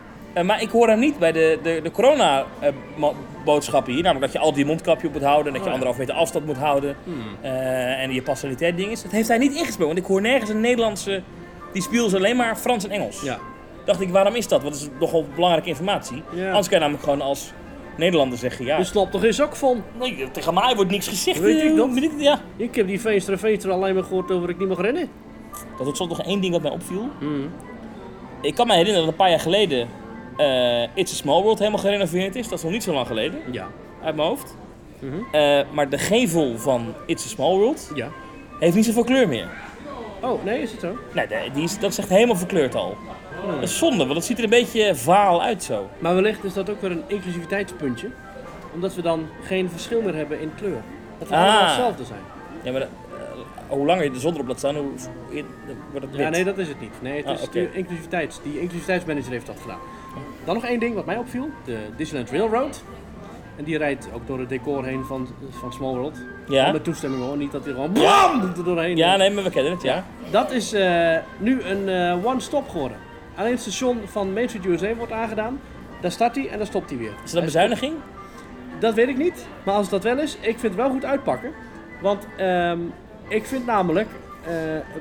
Speaker 2: Maar ik hoor hem niet bij de, de, de corona-boodschappen hier. Namelijk dat je altijd je mondkapje op moet houden. En dat je
Speaker 1: Oh
Speaker 2: anderhalf meter afstand moet houden.
Speaker 1: Hmm.
Speaker 2: en je passaniteit dingen. Dat heeft hij niet ingesproken. Want ik hoor nergens een Nederlandse... Die spielt alleen maar Frans en Engels.
Speaker 1: Ja.
Speaker 2: Dacht ik, waarom is dat? Want dat is nogal belangrijke informatie. Anders kan je namelijk gewoon als Nederlander zeggen... Ja,
Speaker 1: Er slaapt toch eens ook van.
Speaker 2: nee, tegen mij wordt niks gezegd.
Speaker 1: Weet ik dat?
Speaker 2: ik- ja.
Speaker 1: Ik heb die Veenstra Veenstra alleen maar gehoord over ik niet mag rennen.
Speaker 2: Dat is soms nog één ding dat mij opviel.
Speaker 1: Hmm.
Speaker 2: Ik kan me herinneren dat een paar jaar geleden... eh, It's a Small World helemaal gerenoveerd is. Dat is nog niet zo lang geleden.
Speaker 1: Ja.
Speaker 2: Uit mijn hoofd.
Speaker 1: Mhm.
Speaker 2: Eh, maar de gevel van It's a Small World
Speaker 1: Ja.
Speaker 2: heeft niet zoveel kleur meer.
Speaker 1: Oh, nee, is het zo?
Speaker 2: Nee, die is, dat is echt helemaal verkleurd al.
Speaker 1: Hmm.
Speaker 2: Dat is zonde, want het ziet er een beetje vaal uit zo.
Speaker 1: Maar wellicht is dat ook weer een inclusiviteitspuntje. Omdat we dan geen verschil meer hebben in kleur. Dat we
Speaker 2: Ah.
Speaker 1: allemaal hetzelfde zijn.
Speaker 2: Ja, maar de- eh, hoe langer je de zon erop laat staan, hoe hoe- wordt het wit.
Speaker 1: Ja, nee, dat is het niet. Nee, het
Speaker 2: Ah,
Speaker 1: is
Speaker 2: oké.
Speaker 1: die, inclusiviteits, die inclusiviteitsmanager heeft dat gedaan. Dan nog één ding wat mij opviel. De Disneyland Railroad. En die rijdt ook door het decor heen van, van Small World.
Speaker 2: Ja?
Speaker 1: Met toestemming hoor, niet dat hij gewoon BAM! er doorheen.
Speaker 2: Ja, nee, maar we kennen het, ja.
Speaker 1: Dat is eh, nu een eh, one-stop geworden. Alleen het station van Main Street USA wordt aangedaan. Daar start hij en dan stopt hij weer.
Speaker 2: Is dat een bezuiniging?
Speaker 1: Dat weet ik niet. Maar als dat wel is, ik vind het wel goed uitpakken. Want ehm, ik vind namelijk, eh,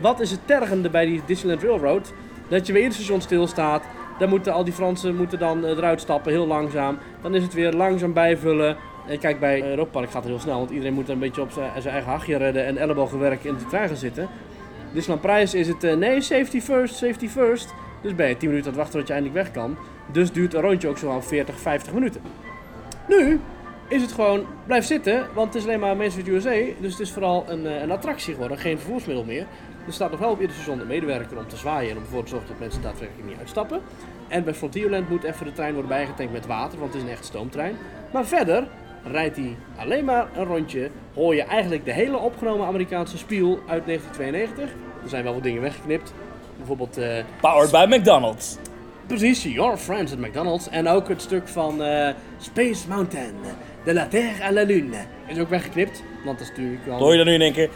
Speaker 1: wat is het tergende bij die Disneyland Railroad? Dat je weer in het station stilstaat. Dan moeten al die Fransen moeten dan eh, eruit stappen, heel langzaam. Dan is het weer langzaam bijvullen. En kijk, bij Europa Park gaat het heel snel, want iedereen moet een beetje op zijn zijn eigen hachje redden en ellebogenwerk in de trein gaan zitten. Disneyland Prijs is het, eh, nee, safety first, safety first. Dus ben je 10 minuten aan het wachten tot je eindelijk weg kan. Dus duurt een rondje ook zo'n 40, 50 minuten. Nu is het gewoon, blijf zitten, want het is alleen maar mensen uit USA. Dus het is vooral een, eh, een attractie geworden, geen vervoersmiddel meer. Er staat nog wel op ieder station een medewerker om te zwaaien en om ervoor te zorgen dat mensen daadwerkelijk niet uitstappen. En bij Frontierland moet even de trein worden bijgetankt met water, want het is een echt stoomtrein. Maar verder rijdt hij alleen maar een rondje. Hoor je eigenlijk de hele opgenomen Amerikaanse spiel uit 1992. Er zijn wel wat dingen weggeknipt. Bijvoorbeeld, eh,
Speaker 2: Powered by McDonald's.
Speaker 1: precies, Your Friends at McDonald's. En ook het stuk van eh, Space Mountain, de la Terre à la Lune. Is ook weggeknipt, want dat is natuurlijk wel...
Speaker 2: Hoor je dan nu in één keer.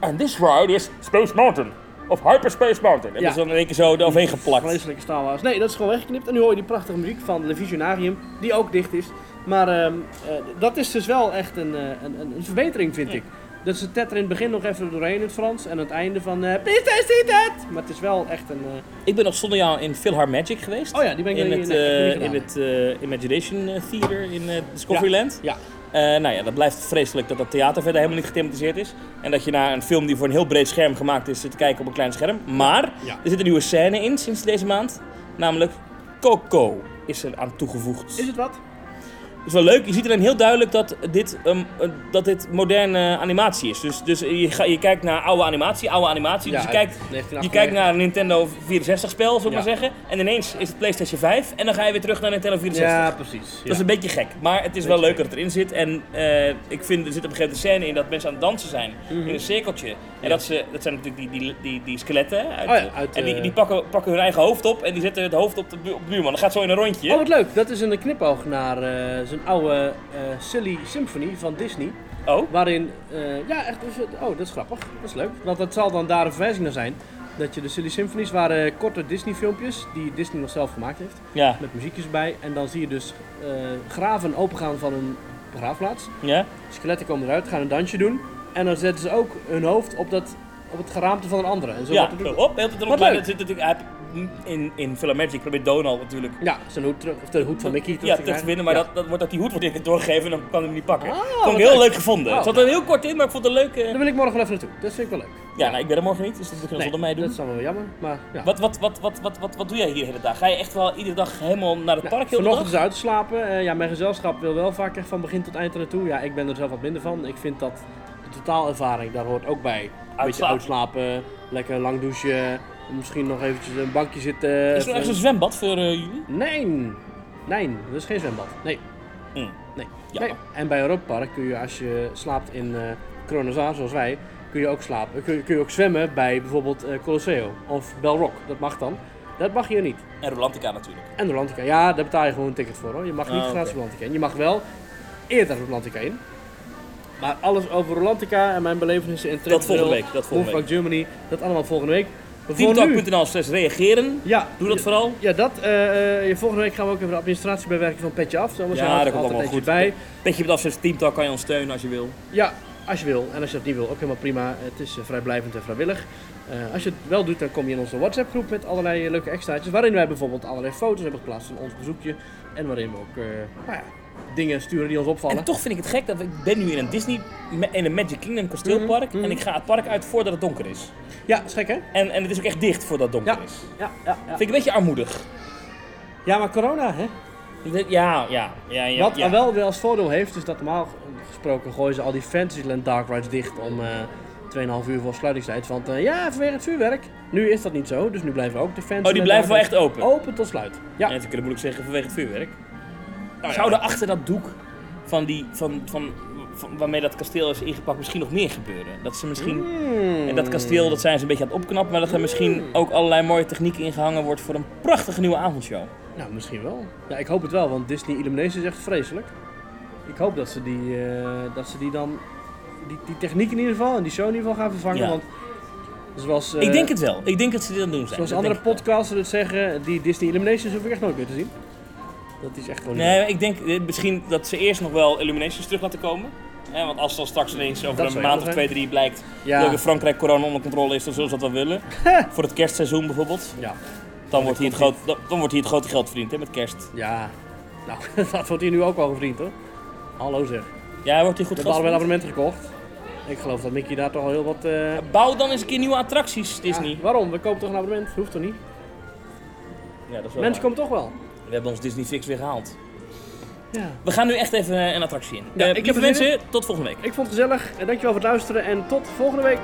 Speaker 2: And this ride is Space Mountain. Of Hyperspace Mountain. En
Speaker 1: Ja.
Speaker 2: dat is dan in één keer zo eroverheen geplakt.
Speaker 1: Vreselijke Star Wars. Nee, dat is gewoon weggeknipt. En nu hoor je die prachtige muziek van Le Visionarium, die ook dicht is. Maar ehm, eh, dat is dus wel echt een, een, een, een verbetering, vind ik. Dat ze tetteren in het begin nog even doorheen in het Frans. En aan het einde van, eh please see that. Maar het is wel echt een... eh,
Speaker 2: Ik ben nog zonder jou in Philhar Magic geweest.
Speaker 1: Oh ja, die ben ik
Speaker 2: in het,
Speaker 1: ik
Speaker 2: eh, in het eh, Imagination eh, Theater in eh, Discoveryland.
Speaker 1: Ja,
Speaker 2: Eh, nou ja, dat blijft vreselijk dat dat theater verder helemaal niet gethematiseerd is. En dat je naar een film die voor een heel breed scherm gemaakt is zit te kijken op een klein scherm. Maar
Speaker 1: Ja.
Speaker 2: er zit een nieuwe scène in sinds deze maand. Namelijk Coco is er aan toegevoegd.
Speaker 1: is het wat?
Speaker 2: Is wel leuk. Je ziet alleen heel duidelijk dat dit, ehm, eh, dat dit moderne animatie is. Dus, dus je, ga, je kijkt naar oude animatie, oude animatie. dus je kijkt, je
Speaker 1: 1998.
Speaker 2: kijkt naar een Nintendo 64 spel, zullen we
Speaker 1: Ja.
Speaker 2: maar zeggen. En ineens is het PlayStation 5 en dan ga je weer terug naar Nintendo 64.
Speaker 1: Ja, precies.
Speaker 2: Dat is een beetje gek, maar het is wel leuk dat het erin zit. En eh, ik vind, er zit op een gegeven moment een scène in dat mensen aan het dansen zijn.
Speaker 1: Mhm.
Speaker 2: In een cirkeltje. En dat, ze, dat zijn natuurlijk die, die, die, die skeletten. Uit,
Speaker 1: Oh ja, uit,
Speaker 2: en die, die pakken, pakken hun eigen hoofd op en die zetten het hoofd op de, bu- op de buurman. Dat gaat zo in een rondje.
Speaker 1: Oh, wat leuk. Dat is een knipoog naar eh, zijn oude eh, Silly Symphony van Disney.
Speaker 2: Oh,
Speaker 1: Waarin, eh, ja, echt, dus, oh, dat is grappig. Dat is leuk. Want dat zal dan daar een verwijzing naar zijn. Dat je de Silly Symphonies waren korte Disney filmpjes die Disney nog zelf gemaakt heeft.
Speaker 2: ja.
Speaker 1: Met muziekjes erbij. En dan zie je dus eh, graven opengaan van een begraafplaats.
Speaker 2: ja.
Speaker 1: Skeletten komen eruit, gaan een dansje doen. En dan zetten ze ook hun hoofd op, dat, op het geraamte van een andere. En zo
Speaker 2: Ja, zo, op, heel erop.
Speaker 1: Leuk.
Speaker 2: dat zit natuurlijk, in, in Film Magic probeert Donald natuurlijk
Speaker 1: ja, zijn hoed terug, of de hoed van Mickey terug
Speaker 2: ja,
Speaker 1: te
Speaker 2: winnen, maar
Speaker 1: Ja.
Speaker 2: dat, dat wordt dat die hoed wordt doorgegeven en dan kan hij hem niet pakken.
Speaker 1: Ah,
Speaker 2: vond ik heel
Speaker 1: leuk.
Speaker 2: leuk gevonden.
Speaker 1: Oh,
Speaker 2: het zat er heel kort in, maar ik vond het een leuke...
Speaker 1: Daar wil ik morgen wel even naartoe. Dat vind ik wel leuk.
Speaker 2: Ja, nou, ik ben er morgen niet, dus dat je
Speaker 1: Nee,
Speaker 2: zonder mij doen.
Speaker 1: dat is dan wel jammer. Maar ja.
Speaker 2: Wat, wat, wat, wat, wat, wat, wat doe jij hier de hele dag? Ga je echt wel iedere dag helemaal naar het park heel
Speaker 1: vanochtend is uit te slapen. Eh, ja, mijn gezelschap wil wel vaak echt van begin tot eind er naartoe. Ja, ik ben er zelf wat minder van. Ik vind dat de totaalervaring, daar hoort ook bij. Beetje
Speaker 2: Uitslapen.
Speaker 1: lekker lang douchen, misschien nog eventjes een bankje zitten.
Speaker 2: Is er ergens een zwembad voor eh, jullie?
Speaker 1: Nee, nee, dat is geen zwembad. Nee,
Speaker 2: Mm.
Speaker 1: nee.
Speaker 2: Ja.
Speaker 1: nee. En bij Europa Park kun je, als je slaapt in eh Kronozaar, zoals wij, kun je ook slapen. Kun je, kun je ook zwemmen bij bijvoorbeeld eh, Colosseo of Belrock. Dat mag dan. Dat mag hier niet.
Speaker 2: En Rolantica natuurlijk.
Speaker 1: En Rolantica, ja, daar betaal je gewoon een ticket voor hoor. Je mag niet
Speaker 2: Ah,
Speaker 1: gratis
Speaker 2: oké.
Speaker 1: Rolantica in. Je mag wel eerder Rolantica in. Maar alles over Rolantica en mijn belevenissen in
Speaker 2: Dat volgende
Speaker 1: Trip
Speaker 2: week, dat volgende
Speaker 1: Movepark Germany, dat allemaal volgende week.
Speaker 2: Teamtalk.nl slash reageren.
Speaker 1: ja,
Speaker 2: Doe dat vooral.
Speaker 1: Ja, dat. eh, volgende week gaan we ook even de administratie bijwerken van Petje Af. Zo,
Speaker 2: Ja, dat komt allemaal goed.
Speaker 1: bij.
Speaker 2: Petje met afzet Teamtalk kan je ons steunen als je wil.
Speaker 1: Ja, als je wil. En als je dat niet wil, ook helemaal prima. Het is eh, vrijblijvend en vrijwillig. Als je het wel doet, dan kom je in onze WhatsApp groep met allerlei leuke extraatjes. Waarin wij bijvoorbeeld allerlei foto's hebben geplaatst van ons bezoekje. En waarin we ook nou ja, dingen sturen die ons opvallen.
Speaker 2: En toch vind ik het gek dat ik ben nu in een Disney, in een Magic Kingdom kasteelpark.
Speaker 1: Mhm, mhm.
Speaker 2: En ik ga het park uit voordat het donker is.
Speaker 1: Ja, is gek hè?
Speaker 2: En, en het is ook echt dicht voordat het donker
Speaker 1: Ja.
Speaker 2: is.
Speaker 1: Ja, ja, ja.
Speaker 2: Vind ik een beetje armoedig.
Speaker 1: ja maar corona hè?
Speaker 2: Ja, ja, ja. ja
Speaker 1: Wat
Speaker 2: ja.
Speaker 1: wel weer als voordeel heeft, is dat normaal gesproken gooien ze al die Fantasyland Dark Rides dicht om eh 2,5 uur voor sluitingstijd. Want eh, ja, vanwege het vuurwerk. Nu is dat niet zo, dus nu blijven ook de Fantasyland
Speaker 2: Oh, die blijven wel echt open.
Speaker 1: Open tot sluit. Ja.
Speaker 2: Ja, natuurlijk moet ik zeggen vanwege het vuurwerk.
Speaker 1: Nou ja.
Speaker 2: Zouden achter dat doek van die, van, van, van, waarmee dat kasteel is ingepakt misschien nog meer gebeuren? Dat ze misschien...
Speaker 1: Hmm.
Speaker 2: En dat kasteel dat zijn ze een beetje aan het opknappen, maar dat er misschien ook allerlei mooie technieken ingehangen wordt voor een prachtige nieuwe avondshow.
Speaker 1: Nou, misschien wel. Ja, ik hoop het wel, want Disney Illumination is echt vreselijk. Ik hoop dat ze die, eh, dat ze die dan, die, die techniek in ieder geval en die show in ieder geval gaan vervangen.
Speaker 2: Ja.
Speaker 1: Want zoals, eh,
Speaker 2: ik denk het wel. Ik denk dat ze dit aan doen zijn.
Speaker 1: zoals
Speaker 2: Dat
Speaker 1: andere podcasters het zeggen, die Disney Illuminations hoef ik echt nooit meer te zien. Dat is echt gewoon niet
Speaker 2: Nee, ik denk eh, misschien dat ze eerst nog wel Illuminations terug laten komen. Want als dan straks ineens over
Speaker 1: Dat
Speaker 2: een maand of twee, drie blijkt
Speaker 1: Ja.
Speaker 2: dat in Frankrijk corona onder controle is, dan zullen ze dat wel willen. Voor het kerstseizoen bijvoorbeeld.
Speaker 1: Ja.
Speaker 2: Dan wordt hier het, groot, dan, dan wordt hier het grote geld verdiend hè, met kerst.
Speaker 1: Ja. Nou, dat wordt hier nu ook wel gevriend hoor. Hallo zeg.
Speaker 2: Ja, wordt hier
Speaker 1: We
Speaker 2: goed
Speaker 1: hebben allebei
Speaker 2: geld
Speaker 1: abonnementen gekocht. Ik geloof dat Mickey daar toch al heel wat... eh,
Speaker 2: Bouw dan eens een keer nieuwe attracties, Disney.
Speaker 1: ja, waarom? We kopen toch een abonnement? Hoeft toch niet?
Speaker 2: Ja, dat is wel
Speaker 1: Mensen
Speaker 2: waar.
Speaker 1: komen toch wel.
Speaker 2: We hebben ons Disney Fix weer gehaald.
Speaker 1: Ja.
Speaker 2: We gaan nu echt even een attractie in.
Speaker 1: Ja,
Speaker 2: eh,
Speaker 1: ik wens
Speaker 2: je tot volgende week.
Speaker 1: Ik vond het gezellig. Eh, dankjewel voor het luisteren en tot volgende week.